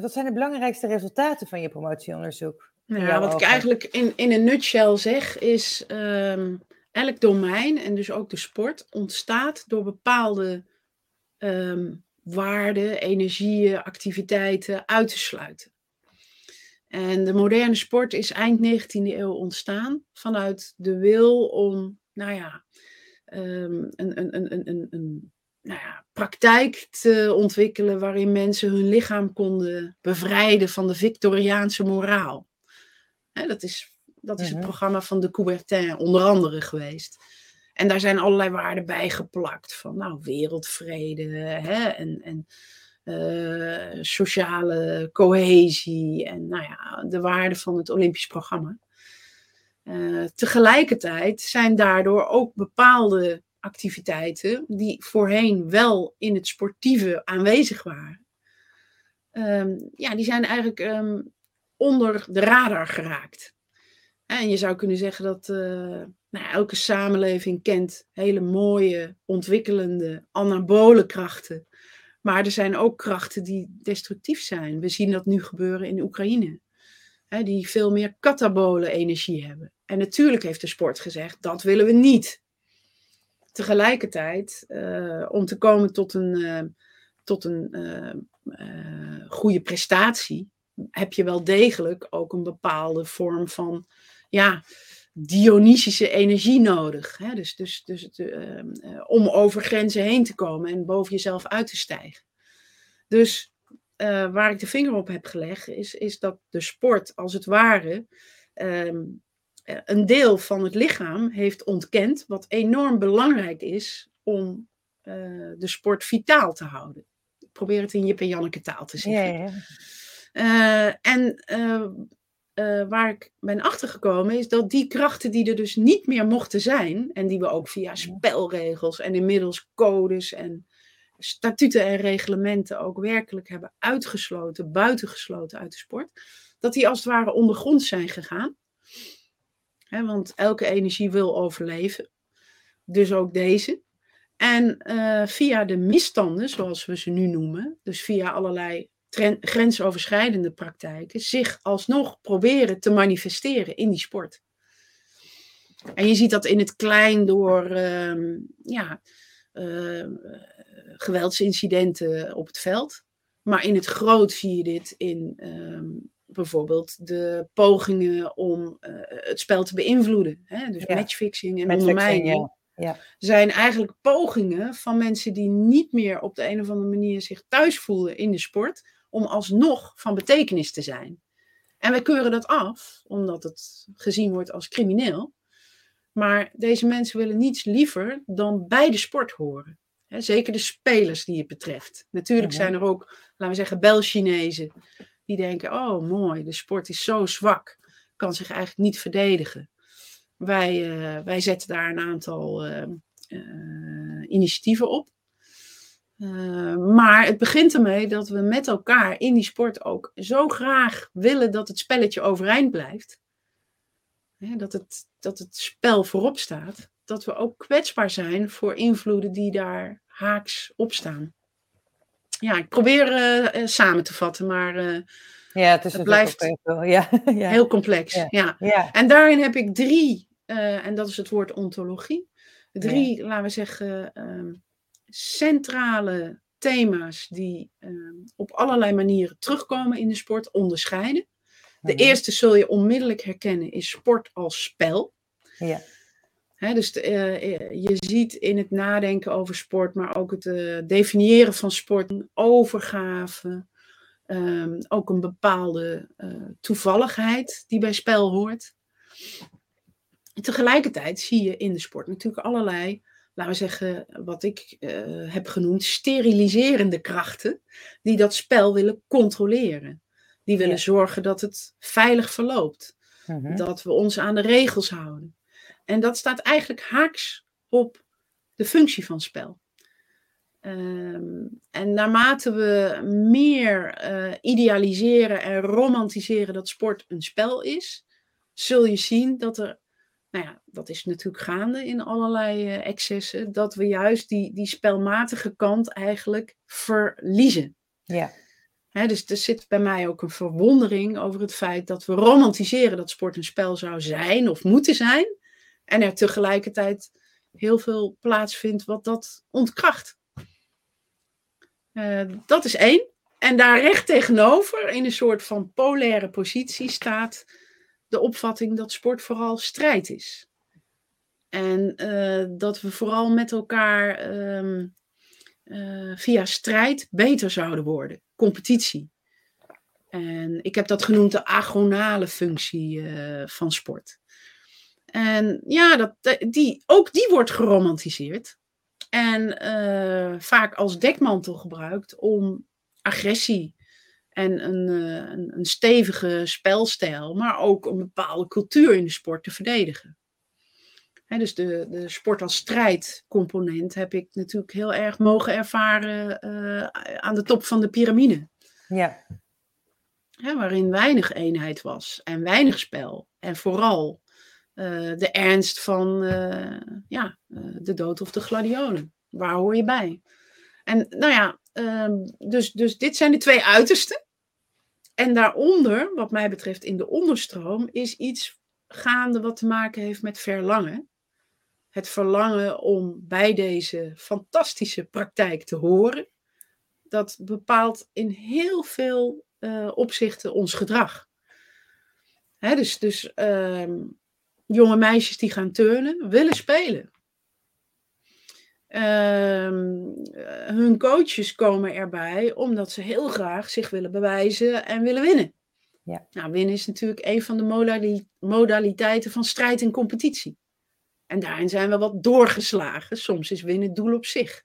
wat zijn de belangrijkste resultaten van je promotieonderzoek? Ja, wat ik eigenlijk in, in een nutshell zeg is, um, elk domein en dus ook de sport ontstaat door bepaalde um, waarden, energieën, activiteiten uit te sluiten. En de moderne sport is eind 19e eeuw ontstaan vanuit de wil om, nou ja, um, een, een, een, een, een nou ja, praktijk te ontwikkelen waarin mensen hun lichaam konden bevrijden van de Victoriaanse moraal. Hè, dat is, dat is het programma van de Coubertin onder andere geweest. En daar zijn allerlei waarden bij geplakt. Van nou, wereldvrede hè, en, en uh, sociale cohesie. En nou ja, de waarden van het Olympisch programma. Uh, tegelijkertijd zijn daardoor ook bepaalde activiteiten die voorheen wel in het sportieve aanwezig waren. Um, ja, die zijn eigenlijk um, onder de radar geraakt. En je zou kunnen zeggen dat uh, nou, elke samenleving kent hele mooie, ontwikkelende, anabole krachten. Maar er zijn ook krachten die destructief zijn. We zien dat nu gebeuren in Oekraïne. Hè, die veel meer katabole energie hebben. En natuurlijk heeft de sport gezegd, dat willen we niet. Tegelijkertijd, uh, om te komen tot een, uh, tot een goede prestatie, heb je wel degelijk ook een bepaalde vorm van ja, Dionysische energie nodig. Hè? Dus, dus, dus uh, uh, om over grenzen heen te komen en boven jezelf uit te stijgen. Dus uh, waar ik de vinger op heb gelegd, is, is dat de sport als het ware ehm, een deel van het lichaam heeft ontkend, wat enorm belangrijk is om de sport vitaal te houden. Ik probeer het in Jip en Janneke taal te zeggen. Ja, ja. Uh, en uh, uh, waar ik ben achtergekomen is dat die krachten die er dus niet meer mochten zijn, en die we ook via spelregels en inmiddels codes en statuten en reglementen ook werkelijk hebben uitgesloten, buitengesloten uit de sport, dat die als het ware ondergrond zijn gegaan. He, want elke energie wil overleven, dus ook deze. En via de misstanden, zoals we ze nu noemen, dus via allerlei grensoverschrijdende praktijken zich alsnog proberen te manifesteren in die sport. En je ziet dat in het klein door uh, ja, uh, geweldsincidenten op het veld. Maar in het groot zie je dit in uh, bijvoorbeeld de pogingen om eh, het spel te beïnvloeden. Hè? Dus Ja. matchfixing en Matchfixing, ondermijning. ja. Ja. Zijn eigenlijk pogingen van mensen die niet meer op de een of andere manier zich thuis voelen in de sport. Om alsnog van betekenis te zijn. En wij keuren dat af, omdat het gezien wordt als crimineel. Maar deze mensen willen niets liever dan bij de sport horen. Zeker de spelers die het betreft. Natuurlijk zijn er ook, laten we zeggen, Bel-Chinezen. Die denken, oh mooi, de sport is zo zwak. Kan zich eigenlijk niet verdedigen. Wij, eh, wij zetten daar een aantal eh, eh, initiatieven op. Eh, maar het begint ermee dat we met elkaar in die sport ook zo graag willen dat het spelletje overeind blijft. Hè, dat, het, dat het spel voorop staat. Dat we ook kwetsbaar zijn voor invloeden die daar haaks op staan. Ja, ik probeer eh, eh, samen te vatten, maar Ja, het is Het blijft. [LAUGHS] Ja, ja. heel complex. Ja. Ja. ja. En daarin heb ik drie, en dat is het woord ontologie, drie, laten we zeggen, centrale thema's die ehm, op allerlei manieren terugkomen in de sport, onderscheiden. De Mhm. eerste zul je onmiddellijk herkennen is sport als spel. Ja. Dus de, eh, eh, je ziet in het nadenken over sport, maar ook het eh, definiëren van sport, overgave, ehm, ook een bepaalde toevalligheid die bij spel hoort. Tegelijkertijd zie je in de sport natuurlijk allerlei, laten we zeggen, wat ik eh, heb genoemd, steriliserende krachten, die dat spel willen controleren. Die willen Ja. zorgen dat het veilig verloopt Mhm. dat we ons aan de regels houden. En dat staat eigenlijk haaks op de functie van spel. Ehm, en naarmate we meer eh, idealiseren en romantiseren dat sport een spel is, zul je zien dat er, nou ja, dat is natuurlijk gaande in allerlei eh, excessen, dat we juist die, die spelmatige kant eigenlijk verliezen. Ja. Hè, dus er zit bij mij ook een verwondering over het feit dat we romantiseren dat sport een spel zou zijn of moeten zijn. En er tegelijkertijd heel veel plaatsvindt wat dat ontkracht. Eh, dat is één. En daar recht tegenover, in een soort van polaire positie, staat de opvatting dat sport vooral strijd is. En eh, dat we vooral met elkaar ehm, eh, via strijd beter zouden worden. Competitie. En ik heb dat genoemd de agonale functie eh, van sport. En ja, dat, die, ook die wordt geromantiseerd. En vaak als dekmantel gebruikt om agressie en een, eh, een, een stevige spelstijl, maar ook een bepaalde cultuur in de sport te verdedigen. Dus de, de sport als strijdcomponent heb ik natuurlijk heel erg mogen ervaren eh, aan de top van de piramide. Ja. Waarin weinig eenheid was en weinig spel. En vooral eh, de ernst van ja, de dood of de gladiolen. Waar hoor je bij? En nou ja, ehm, dus, dus dit zijn de twee uitersten. En daaronder, wat mij betreft in de onderstroom, is iets gaande wat te maken heeft met verlangen. Het verlangen om bij deze fantastische praktijk te horen. Dat bepaalt in heel veel uh, opzichten ons gedrag. Hè, dus dus uh, jonge meisjes die gaan turnen, willen spelen. Uh, hun coaches komen erbij omdat ze heel graag zich willen bewijzen en willen winnen. Ja. Nou, winnen is natuurlijk een van de modali modaliteiten van strijd en competitie. En daarin zijn we wat doorgeslagen. Soms is winnen het doel op zich.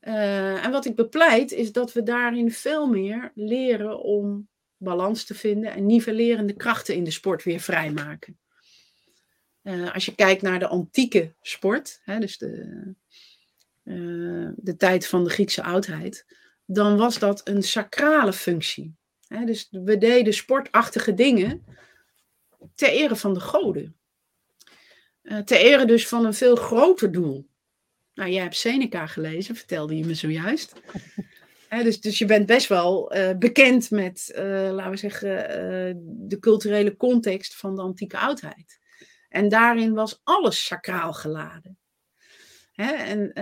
Uh, en wat ik bepleit is dat we daarin veel meer leren om balans te vinden en nivellerende krachten in de sport weer vrijmaken. Uh, als je kijkt naar de antieke sport, hè, dus de, uh, de tijd van de Griekse oudheid, dan was dat een sacrale functie. Hè, dus we deden sportachtige dingen ter ere van de goden. Uh, ter ere dus van een veel groter doel. Nou, jij hebt Seneca gelezen, vertelde je me zojuist. [LAUGHS] He, dus, dus je bent best wel uh, bekend met, uh, laten we zeggen, uh, de culturele context van de antieke oudheid. En daarin was alles sacraal geladen. He, en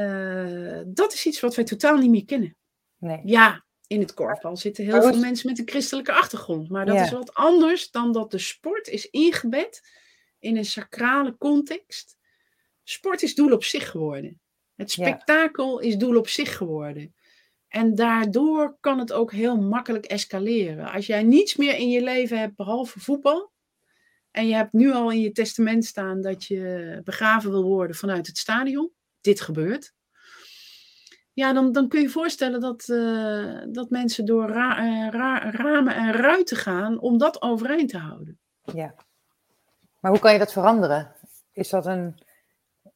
dat is iets wat wij totaal niet meer kennen. Nee. Ja, in het korfbal zitten heel veel mensen met een christelijke achtergrond. Maar dat is wat anders dan dat de sport is ingebed in een sacrale context. Sport is doel op zich geworden. Het spektakel is doel op zich geworden. En daardoor kan het ook heel makkelijk escaleren. Als jij niets meer in je leven hebt behalve voetbal. En je hebt nu al in je testament staan dat je begraven wil worden vanuit het stadion. Dit gebeurt. Ja, dan, dan kun je voorstellen dat, uh, dat mensen door ra ramen en ruiten gaan om dat overeind te houden. Ja. Maar hoe kan je dat veranderen? Is dat een.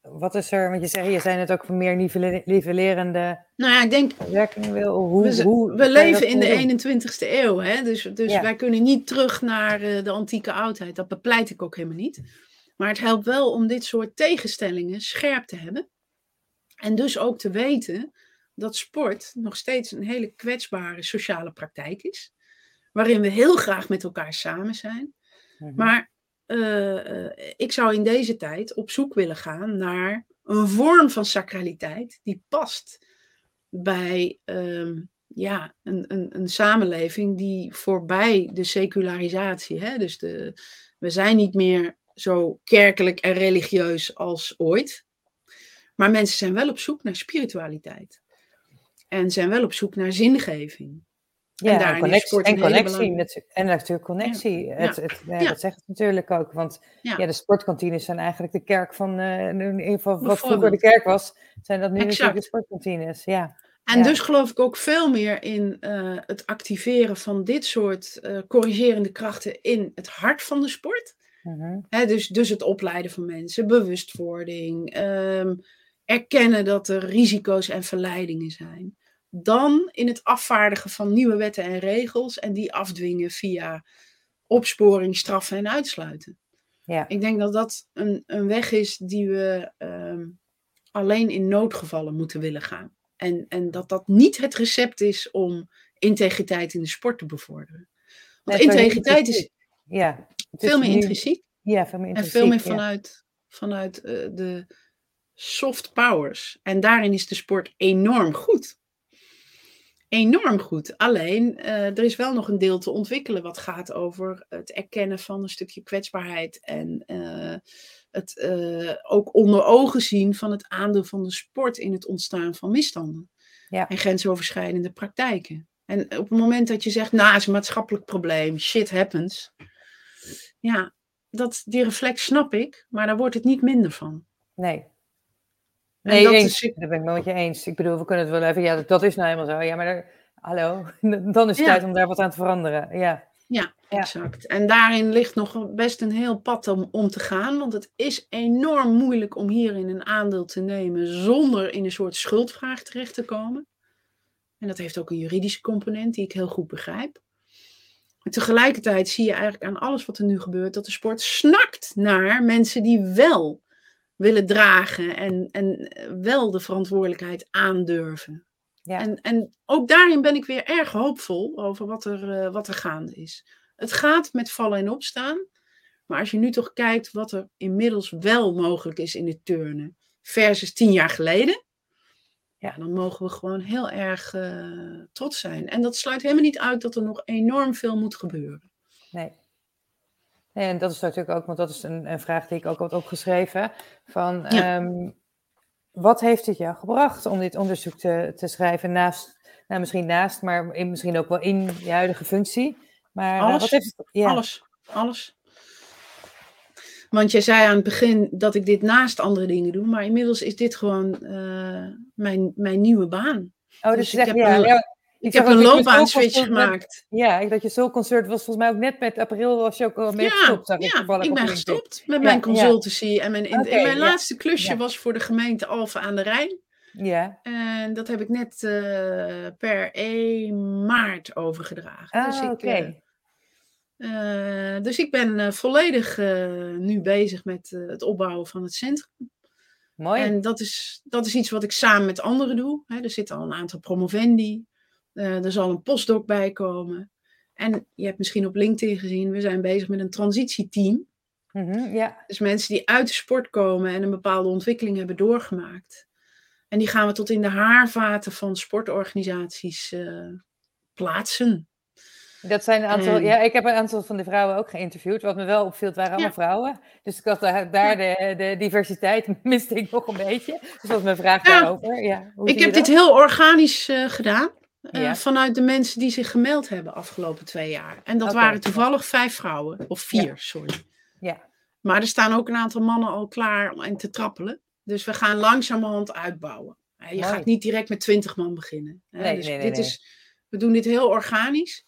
Wat is er? Want je zei, je zei het ook van meer nivellerende. Nou ja, ik denk. Werking wil. Hoe, we, hoe, we leven in de 21ste eeuw, hè? Dus, dus ja. wij kunnen niet terug naar uh, de antieke oudheid. Dat bepleit ik ook helemaal niet. Maar het helpt wel om dit soort tegenstellingen scherp te hebben. En dus ook te weten dat sport nog steeds een hele kwetsbare sociale praktijk is. Waarin we heel graag met elkaar samen zijn. Mhm. Maar uh, uh, ik zou in deze tijd op zoek willen gaan naar een vorm van sacraliteit die past bij um, ja, een, een, een, samenleving die voorbij de secularisatie, hè, dus de, we zijn niet meer zo kerkelijk en religieus als ooit, maar mensen zijn wel op zoek naar spiritualiteit. En zijn wel op zoek naar zingeving. Ja, en, connectie, en connectie. En natuurlijk connectie. Ja. Het, het, ja, Dat zegt het natuurlijk ook. Want ja. de sportkantines zijn eigenlijk de kerk van... Uh, in ieder geval wat vroeger de kerk was, zijn dat nu exact. natuurlijk de sportkantines. Ja. En dus geloof ik ook veel meer in uh, het activeren van dit soort uh, corrigerende krachten in het hart van de sport. Uh -huh. He, dus, dus het opleiden van mensen, bewustwording, um, erkennen dat er risico's en verleidingen zijn. Dan in het afvaardigen van nieuwe wetten en regels en die afdwingen via opsporing, straffen en uitsluiten. Ja. Ik denk dat dat een, een weg is die we um, alleen in noodgevallen moeten willen gaan. En, en dat dat niet het recept is om integriteit in de sport te bevorderen. Want nee, integriteit is ja, veel meer intrinsiek. Ja, veel meer intrinsiek. En veel meer vanuit, vanuit uh, de soft powers. En daarin is de sport enorm goed. Enorm goed. Alleen, uh, er is wel nog een deel te ontwikkelen wat gaat over het erkennen van een stukje kwetsbaarheid en uh, het uh, ook onder ogen zien van het aandeel van de sport in het ontstaan van misstanden ja. en grensoverschrijdende praktijken. En op het moment dat je zegt, nou, is een maatschappelijk probleem, shit happens. Ja, dat, die reflex snap ik, maar daar wordt het niet minder van. Nee, Nee, dat eens. Is... Ben ik het met je eens. Ik bedoel, we kunnen het wel even... Ja, dat, dat is nou helemaal zo. Ja, maar daar, hallo, [LAUGHS] dan is het ja. tijd om daar wat aan te veranderen. Ja. Ja, exact. En daarin ligt nog best een heel pad om, om te gaan. Want het is enorm moeilijk om hierin een aandeel te nemen zonder in een soort schuldvraag terecht te komen. En dat heeft ook een juridische component die ik heel goed begrijp. Tegelijkertijd zie je eigenlijk aan alles wat er nu gebeurt dat de sport snakt naar mensen die wel willen dragen en, en wel de verantwoordelijkheid aandurven. Ja. En, en ook daarin ben ik weer erg hoopvol over wat er, uh, wat er gaande is. Het gaat met vallen en opstaan. Maar als je nu toch kijkt wat er inmiddels wel mogelijk is in het turnen versus tien jaar geleden. Ja, dan mogen we gewoon heel erg uh, trots zijn. En dat sluit helemaal niet uit dat er nog enorm veel moet gebeuren. Nee. En dat is natuurlijk ook, want dat is een, een vraag die ik ook had opgeschreven. Van, ja. um, wat heeft het jou gebracht om dit onderzoek te, te schrijven? Naast, nou, misschien naast, maar in, misschien ook wel in je huidige functie. Maar alles, wat heeft het, ja. alles, alles. Want jij zei aan het begin dat ik dit naast andere dingen doe, maar inmiddels is dit gewoon uh, mijn, mijn nieuwe baan. Oh, dus, dus ik heb ja, een, ja, ik, heb een loopbaanswitch gemaakt. ja, ik dat je zo concert was volgens mij ook net met april was je ook al mee ja, gestopt. Zag ja, ik ben gestopt met mijn consultancy. En mijn, in, okay, mijn laatste klusje was voor de gemeente Alphen aan de Rijn. Ja. En dat heb ik net uh, per 1 maart overgedragen. Ah, dus ik, okay. uh, uh, dus ik ben volledig nu bezig met het opbouwen van het centrum. Mooi. En dat is, dat is iets wat ik samen met anderen doe. Hè. Er zitten al een aantal promovendi. Uh, er zal een postdoc bij komen. En je hebt misschien op LinkedIn gezien, we zijn bezig met een transitieteam. Mm -hmm, ja. Dus mensen die uit de sport komen en een bepaalde ontwikkeling hebben doorgemaakt. En die gaan we tot in de haarvaten van sportorganisaties uh, plaatsen. Dat zijn een aantal, En- ja, ik heb een aantal van de vrouwen ook geïnterviewd. Wat me wel opviel, waren allemaal Ja. vrouwen. Dus ik had daar, daar de, de diversiteit [LAUGHS] miste ik nog een beetje. Dus dat was mijn vraag Ja. daarover. Ja, hoe Ik heb dit heel organisch eh, gedaan. Eh, Ja. Vanuit de mensen die zich gemeld hebben afgelopen twee jaar. En dat waren toevallig vijf vrouwen. Of vier, Ja. sorry. Ja, Maar er staan ook een aantal mannen al klaar om en te trappelen. Dus we gaan langzamerhand uitbouwen. Eh, Je Mooi. gaat niet direct met twintig man beginnen. Nee, dus nee, nee, dit. Is, we doen dit heel organisch.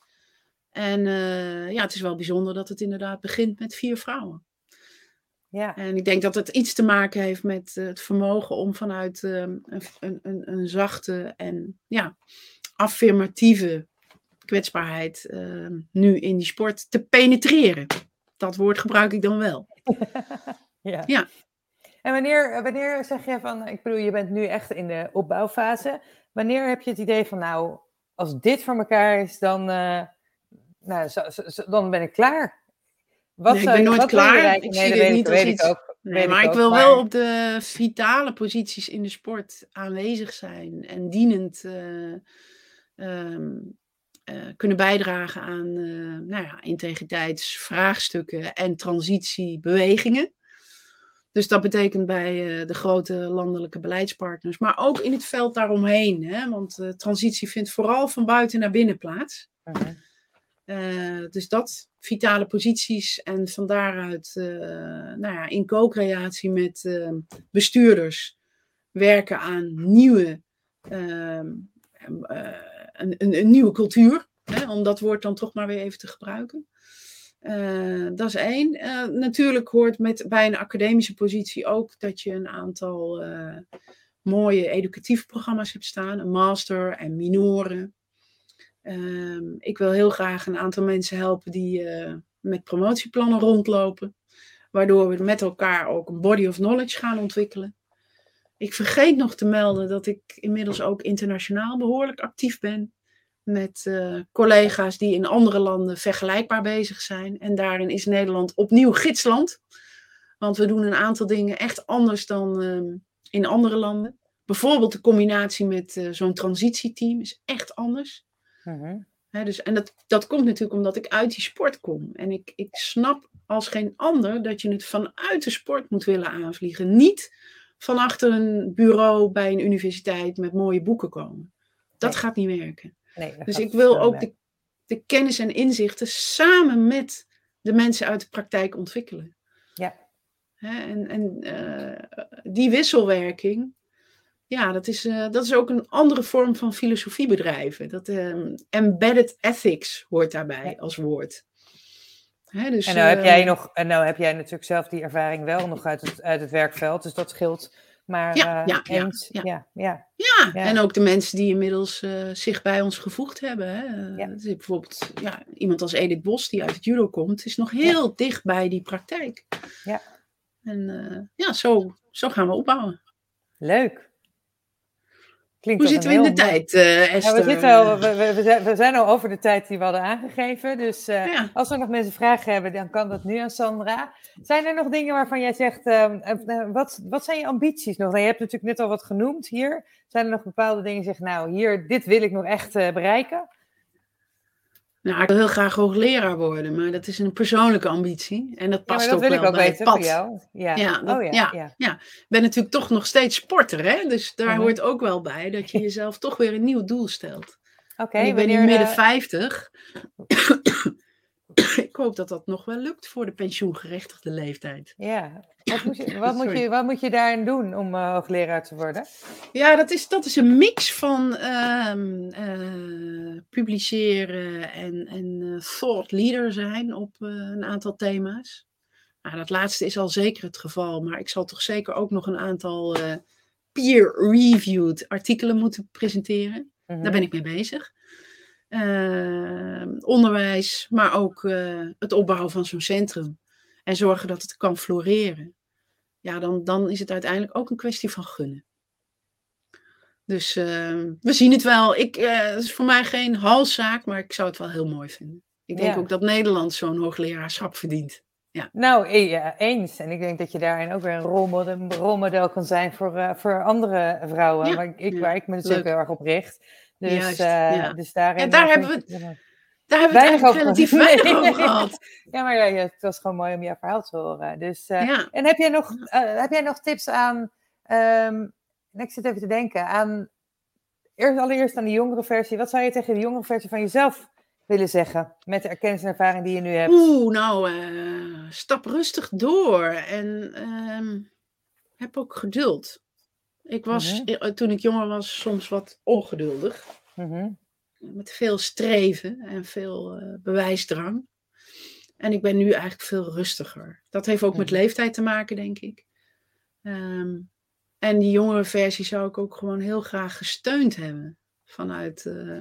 En eh, ja, het is wel bijzonder dat het inderdaad begint met vier vrouwen. ja. En ik denk dat het iets te maken heeft met het vermogen om vanuit ehm, een, een, een, een zachte en ja, affirmatieve kwetsbaarheid ehm, nu in die sport te penetreren. Dat woord gebruik ik dan wel. [LAUGHS] ja. Ja. En wanneer, wanneer zeg je van, ik bedoel, je bent nu echt in de opbouwfase. Wanneer heb je het idee van, nou, als dit voor elkaar is, dan, eh, nou, zo, zo- zo- dan ben ik klaar. Wat Nee, ik ben nooit wat klaar. Ik zie dit niet als weet iets- ik ook. Nee, maar ik wil maar- wel op de vitale posities in de sport aanwezig zijn en dienend eh, ehm, eh, kunnen bijdragen aan eh, nou ja, integriteitsvraagstukken en transitiebewegingen. Dus dat betekent bij eh, de grote landelijke beleidspartners, maar ook in het veld daaromheen. Hè? Want transitie vindt vooral van buiten naar binnen plaats. Mhm. Dus dat, vitale posities en van daaruit nou ja, in co-creatie met eh, bestuurders werken aan nieuwe, ehm, eh, een, een, nieuwe cultuur. Hè, om dat woord dan toch maar weer even te gebruiken. Eh, dat is één. Eh, natuurlijk hoort met, bij een academische positie ook dat je een aantal eh, mooie educatieve programma's hebt staan. Een master en minoren. Ehm, ik wil heel graag een aantal mensen helpen die met promotieplannen rondlopen. Waardoor we met elkaar ook een body of knowledge gaan ontwikkelen. Ik vergeet nog te melden dat ik inmiddels ook internationaal behoorlijk actief ben. Met eh, collega's die in andere landen vergelijkbaar bezig zijn. En daarin is Nederland opnieuw gidsland. Want we doen een aantal dingen echt anders dan ehm, in andere landen. Bijvoorbeeld de combinatie met eh, zo'n transitieteam is echt anders. Mhm. Dus, en dat, dat komt natuurlijk omdat ik uit die sport kom. En ik, ik snap als geen ander dat je het vanuit de sport moet willen aanvliegen. Niet van achter een bureau bij een universiteit met mooie boeken komen. Dat Nee. gaat niet werken. Nee, Dus ik wil ook de, de kennis en inzichten samen met de mensen uit de praktijk ontwikkelen. Ja. Hè, en en eh, die wisselwerking, ja, dat is, eh, dat is ook een andere vorm van filosofie bedrijven. Dat, ehm, embedded ethics hoort daarbij Ja. als woord. Dus, En nou, heb eh, jij nog, en nou heb jij natuurlijk zelf die ervaring wel nog uit het, uit het werkveld, dus dat scheelt. Maar Ja, eh, ja, ja, eens, ja. ja, ja. Ja, Ja. en ook de mensen die inmiddels eh, zich bij ons gevoegd hebben. Hè. Eh, bijvoorbeeld ja, iemand als Edith Bos, die uit het judo komt, is nog heel dicht bij die praktijk. Ja. En eh, ja, zo, zo gaan we opbouwen. Leuk. Klinkt Hoe zitten we in de tijd, eh Ja, Esther? we, zitten al, we, zijn, we zijn al over de tijd die we hadden aangegeven. Dus eh, Ja. als er nog mensen vragen hebben, dan kan dat nu aan Sandra. Zijn er nog dingen waarvan jij zegt, ehm, eh, wat, wat zijn je ambities nog? Nou, je hebt natuurlijk net al wat genoemd hier. Zijn er nog bepaalde dingen die je zegt, nou, hier, dit wil ik nog echt eh, bereiken? Nou, ik wil heel graag hoogleraar worden, maar dat is een persoonlijke ambitie. En dat Ja, past dat ook wil wel ik ook bij het weten pad. voor jou. Ja, Ja, dat- oh ja, ja. ja. Ik ben natuurlijk toch nog steeds sporter, hè? dus daar Mhm. hoort ook wel bij dat je [LAUGHS] jezelf toch weer een nieuw doel stelt. Oké, En ik ben nu midden eh, 50. [COUGHS] hoop dat dat nog wel lukt voor de pensioengerechtigde leeftijd. Ja, wat moet je, [LAUGHS] wat moet je, wat moet je daarin doen om eh, hoogleraar te worden? Ja, dat is, dat is een mix van ehm, eh, publiceren en, en eh, thought leader zijn op een aantal thema's. Nou, dat laatste is al zeker het geval, maar ik zal toch zeker ook nog een aantal peer-reviewed artikelen moeten presenteren. Mhm. Daar ben ik mee bezig. Eh, onderwijs, maar ook eh, het opbouwen van zo'n centrum. En zorgen dat het kan floreren. Ja, dan, dan is het uiteindelijk ook een kwestie van gunnen. Dus eh, we zien het wel. Ik, eh, het is voor mij geen halszaak, maar ik zou het wel heel mooi vinden. Ik denk Ja. ook dat Nederland zo'n hoogleraarschap verdient. Nou, ja, eens. En ik denk dat je daarin ook weer een rolmodel, een rolmodel kan zijn voor, voor andere vrouwen. Ja, waar ik, waar ik me natuurlijk leuk. heel erg op richt. Dus, Juist, eh, ja. dus daarin, Ja, daar eh, hebben we het- Daar hebben we het Weinig eigenlijk over relatief gehad. weinig Nee. over gehad. [LAUGHS] Ja, maar ja, het was gewoon mooi om jouw verhaal te horen. Dus, eh, Ja. En heb jij, nog, eh, heb jij nog tips aan, ehm, ik zit even te denken, aan, eerst, allereerst aan de jongere versie. Wat zou je tegen de jongere versie van jezelf willen zeggen? Met de kennis en ervaring die je nu hebt. Oeh, nou, eh, stap rustig door en ehm, heb ook geduld. Ik was, Mhm. eh, toen ik jonger was, soms wat ongeduldig. Mhm. Met veel streven en veel eh, bewijsdrang. En ik ben nu eigenlijk veel rustiger. Dat heeft ook met Mhm. leeftijd te maken, denk ik. Ehm, en die jongere versie zou ik ook gewoon heel graag gesteund hebben. Vanuit eh,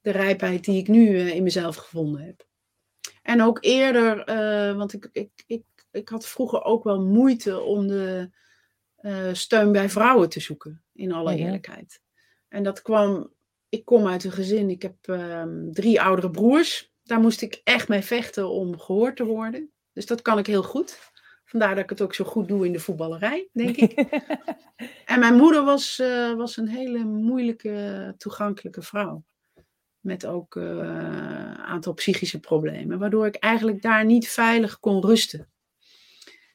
de rijpheid die ik nu in mezelf gevonden heb. En ook eerder, want ik, ik, ik, ik had vroeger ook wel moeite om de eh, steun bij vrouwen te zoeken, in alle Mhm. eerlijkheid. En dat kwam, ik kom uit een gezin, ik heb ehm, drie oudere broers. Daar moest ik echt mee vechten om gehoord te worden. Dus dat kan ik heel goed. Vandaar dat ik het ook zo goed doe in de voetballerij, denk ik. [LAUGHS] En mijn moeder was, eh, was een hele moeilijke, toegankelijke vrouw. Met ook eh, een aantal psychische problemen. Waardoor ik eigenlijk daar niet veilig kon rusten.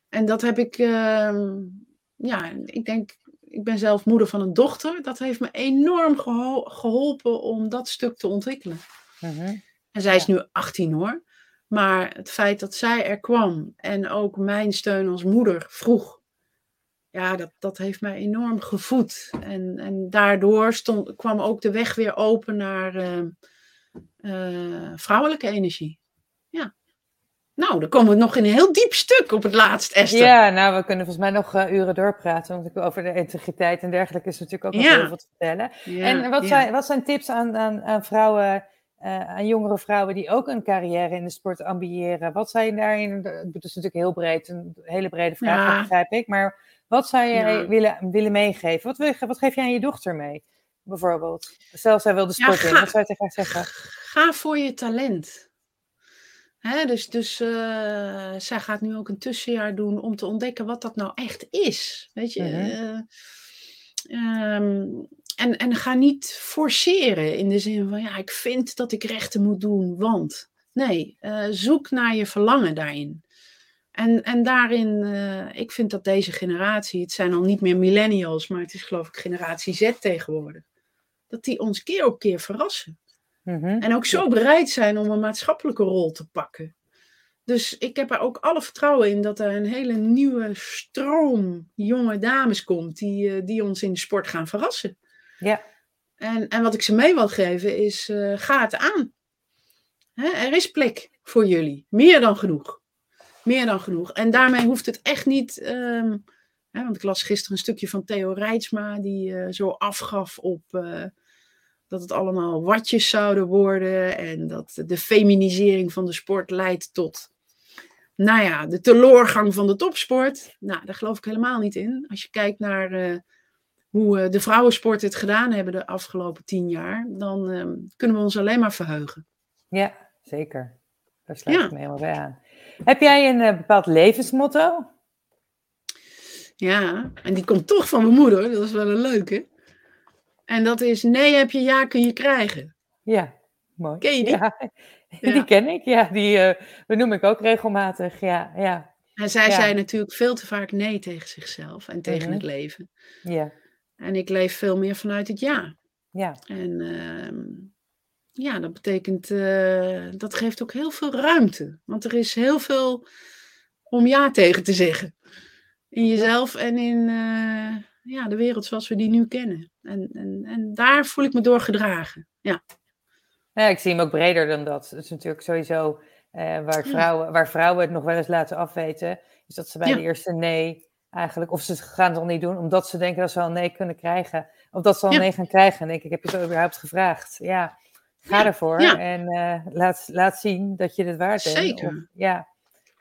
En dat heb ik, ehm, ja, ik denk, ik ben zelf moeder van een dochter. Dat heeft me enorm geho- geholpen om dat stuk te ontwikkelen. Mhm. En zij is nu 18 hoor. Maar het feit dat zij er kwam en ook mijn steun als moeder vroeg, ja, dat, dat heeft mij enorm gevoed. En, en daardoor stond, kwam ook de weg weer open naar eh, eh, vrouwelijke energie. Ja. Nou, dan komen we nog in een heel diep stuk op het laatst, Esther. Ja, nou, we kunnen volgens mij nog eh, uren doorpraten. Want ik- over de integriteit en dergelijke is natuurlijk ook nog Ja. heel veel te vertellen. Ja, en wat, ja. zijn, wat zijn tips aan, aan, aan vrouwen, eh, aan jongere vrouwen die ook een carrière in de sport ambiëren? Wat je daarin, het is natuurlijk heel breed, een hele brede vraag, dat begrijp ik. Maar wat zou je Ja. willen, willen meegeven? Wat, wil je, wat geef je aan je dochter mee, bijvoorbeeld? Stel, zij wil de sport in, wat zou je tegen haar zeggen? Ga voor je talent. Dus dus eh, zij gaat nu ook een tussenjaar doen om te ontdekken wat dat nou echt is. Weet je? Mhm. eh, ehm, en, en ga niet forceren in de zin van, ja, ik vind dat ik rechten moet doen, want. Nee, eh, zoek naar je verlangen daarin. En, en daarin, ik vind dat deze generatie, het zijn al niet meer millennials, maar het is geloof ik generatie Z tegenwoordig, dat die ons keer op keer verrassen. Mhm. En ook zo bereid zijn om een maatschappelijke rol te pakken. Dus ik heb er ook alle vertrouwen in dat er een hele nieuwe stroom jonge dames komt die, eh, die ons in de sport gaan verrassen. Ja, En, en wat ik ze mee wil geven is, eh, ga het aan. Hè, er is plek voor jullie. Meer dan genoeg. Meer dan genoeg. En daarmee hoeft het echt niet... ehm, hè, want ik las gisteren een stukje van Theo Rijtsma... die eh, zo afgaf op... dat het allemaal watjes zouden worden... en dat de feminisering van de sport leidt tot... Nou ja, de teleurgang van de topsport. Nou, daar geloof ik helemaal niet in. Als je kijkt naar... eh, hoe eh, de vrouwensport het gedaan hebben de afgelopen tien jaar, dan ehm, kunnen we ons alleen maar verheugen. ja zeker. Daar sluit Ja. ik me helemaal bij aan. Heb jij een eh, bepaald levensmotto? Ja, en die komt toch van mijn moeder, dat is wel een leuke. En dat is, nee heb je, ja kun je krijgen. Ja, mooi. Ken je die? Ja, [LAUGHS] Ja. die ken ik. Ja, die eh, benoem ik ook regelmatig. Ja, ja, En zij zei natuurlijk veel te vaak nee tegen zichzelf en tegen Mhm. het leven. ja, En ik leef veel meer vanuit het ja. ja. En ehm, ja, dat betekent, eh, dat geeft ook heel veel ruimte. Want er is heel veel om ja tegen te zeggen. In jezelf en in eh, ja, de wereld zoals we die nu kennen. En, en, en daar voel ik me door gedragen. Ja, ja, ik zie hem ook breder dan dat. Het is natuurlijk sowieso eh, waar, Ja. vrouwen, waar vrouwen het nog wel eens laten afweten, is dat ze bij Ja. de eerste nee eigenlijk, of ze gaan het al niet doen, omdat ze denken dat ze al nee kunnen krijgen. Of dat ze al Ja. nee gaan krijgen. En denk ik, heb je het überhaupt gevraagd? Ja, ga ervoor en eh, laat, laat zien dat je het waard bent. Zeker. Of- ja.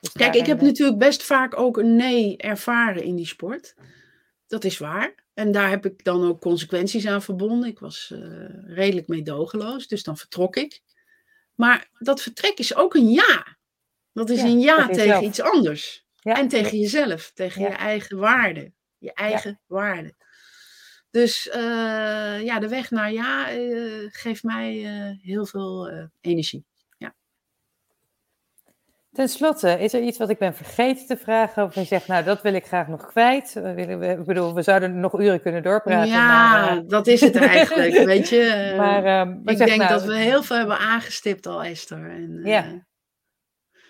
Dus Kijk, ik heb natuurlijk best vaak ook een nee ervaren in die sport. Dat is waar. En daar heb ik dan ook consequenties aan verbonden. Ik was eh, redelijk meedogenloos, dus dan vertrok ik. Maar dat vertrek is ook een ja. Dat is Ja, een ja tegen jezelf. iets anders. Ja, En tegen jezelf, tegen Ja. je eigen waarde. Je eigen waarde. Dus ja, de weg naar ja geeft mij heel veel energie. Ten slotte, is er iets wat ik ben vergeten te vragen? Of je zegt, nou, dat wil ik graag nog kwijt. Ik bedoel, we zouden nog uren kunnen doorpraten. Ja, maar, uh... dat is het [LAUGHS] eigenlijk, weet je. maar, uh, ik denk nou, dat we heel veel hebben aangestipt al, Esther. En, uh, ja.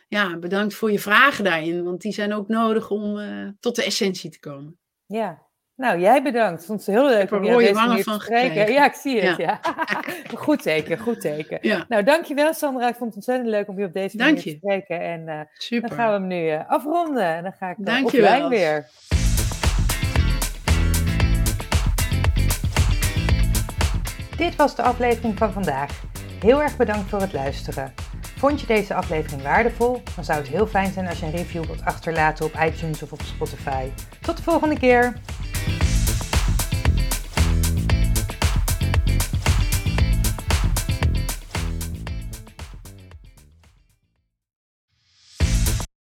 ja, bedankt voor je vragen daarin. Want die zijn ook nodig om tot de essentie te komen. Ja, nou, jij bedankt. Vond het heel leuk om je deze wangen van spreken. Ja, ik zie het. Ja. [LAUGHS] goed teken, goed teken. Ja. Nou, dankjewel Sandra. Ik vond het ontzettend leuk om je op deze manier te spreken. En uh, Super. dan gaan we hem nu uh, afronden. En dan ga ik uh, offline weer. Dit was de aflevering van vandaag. Heel erg bedankt voor het luisteren. Vond je deze aflevering waardevol? Dan zou het heel fijn zijn als je een review wilt achterlaten op iTunes of op Spotify. Tot de volgende keer!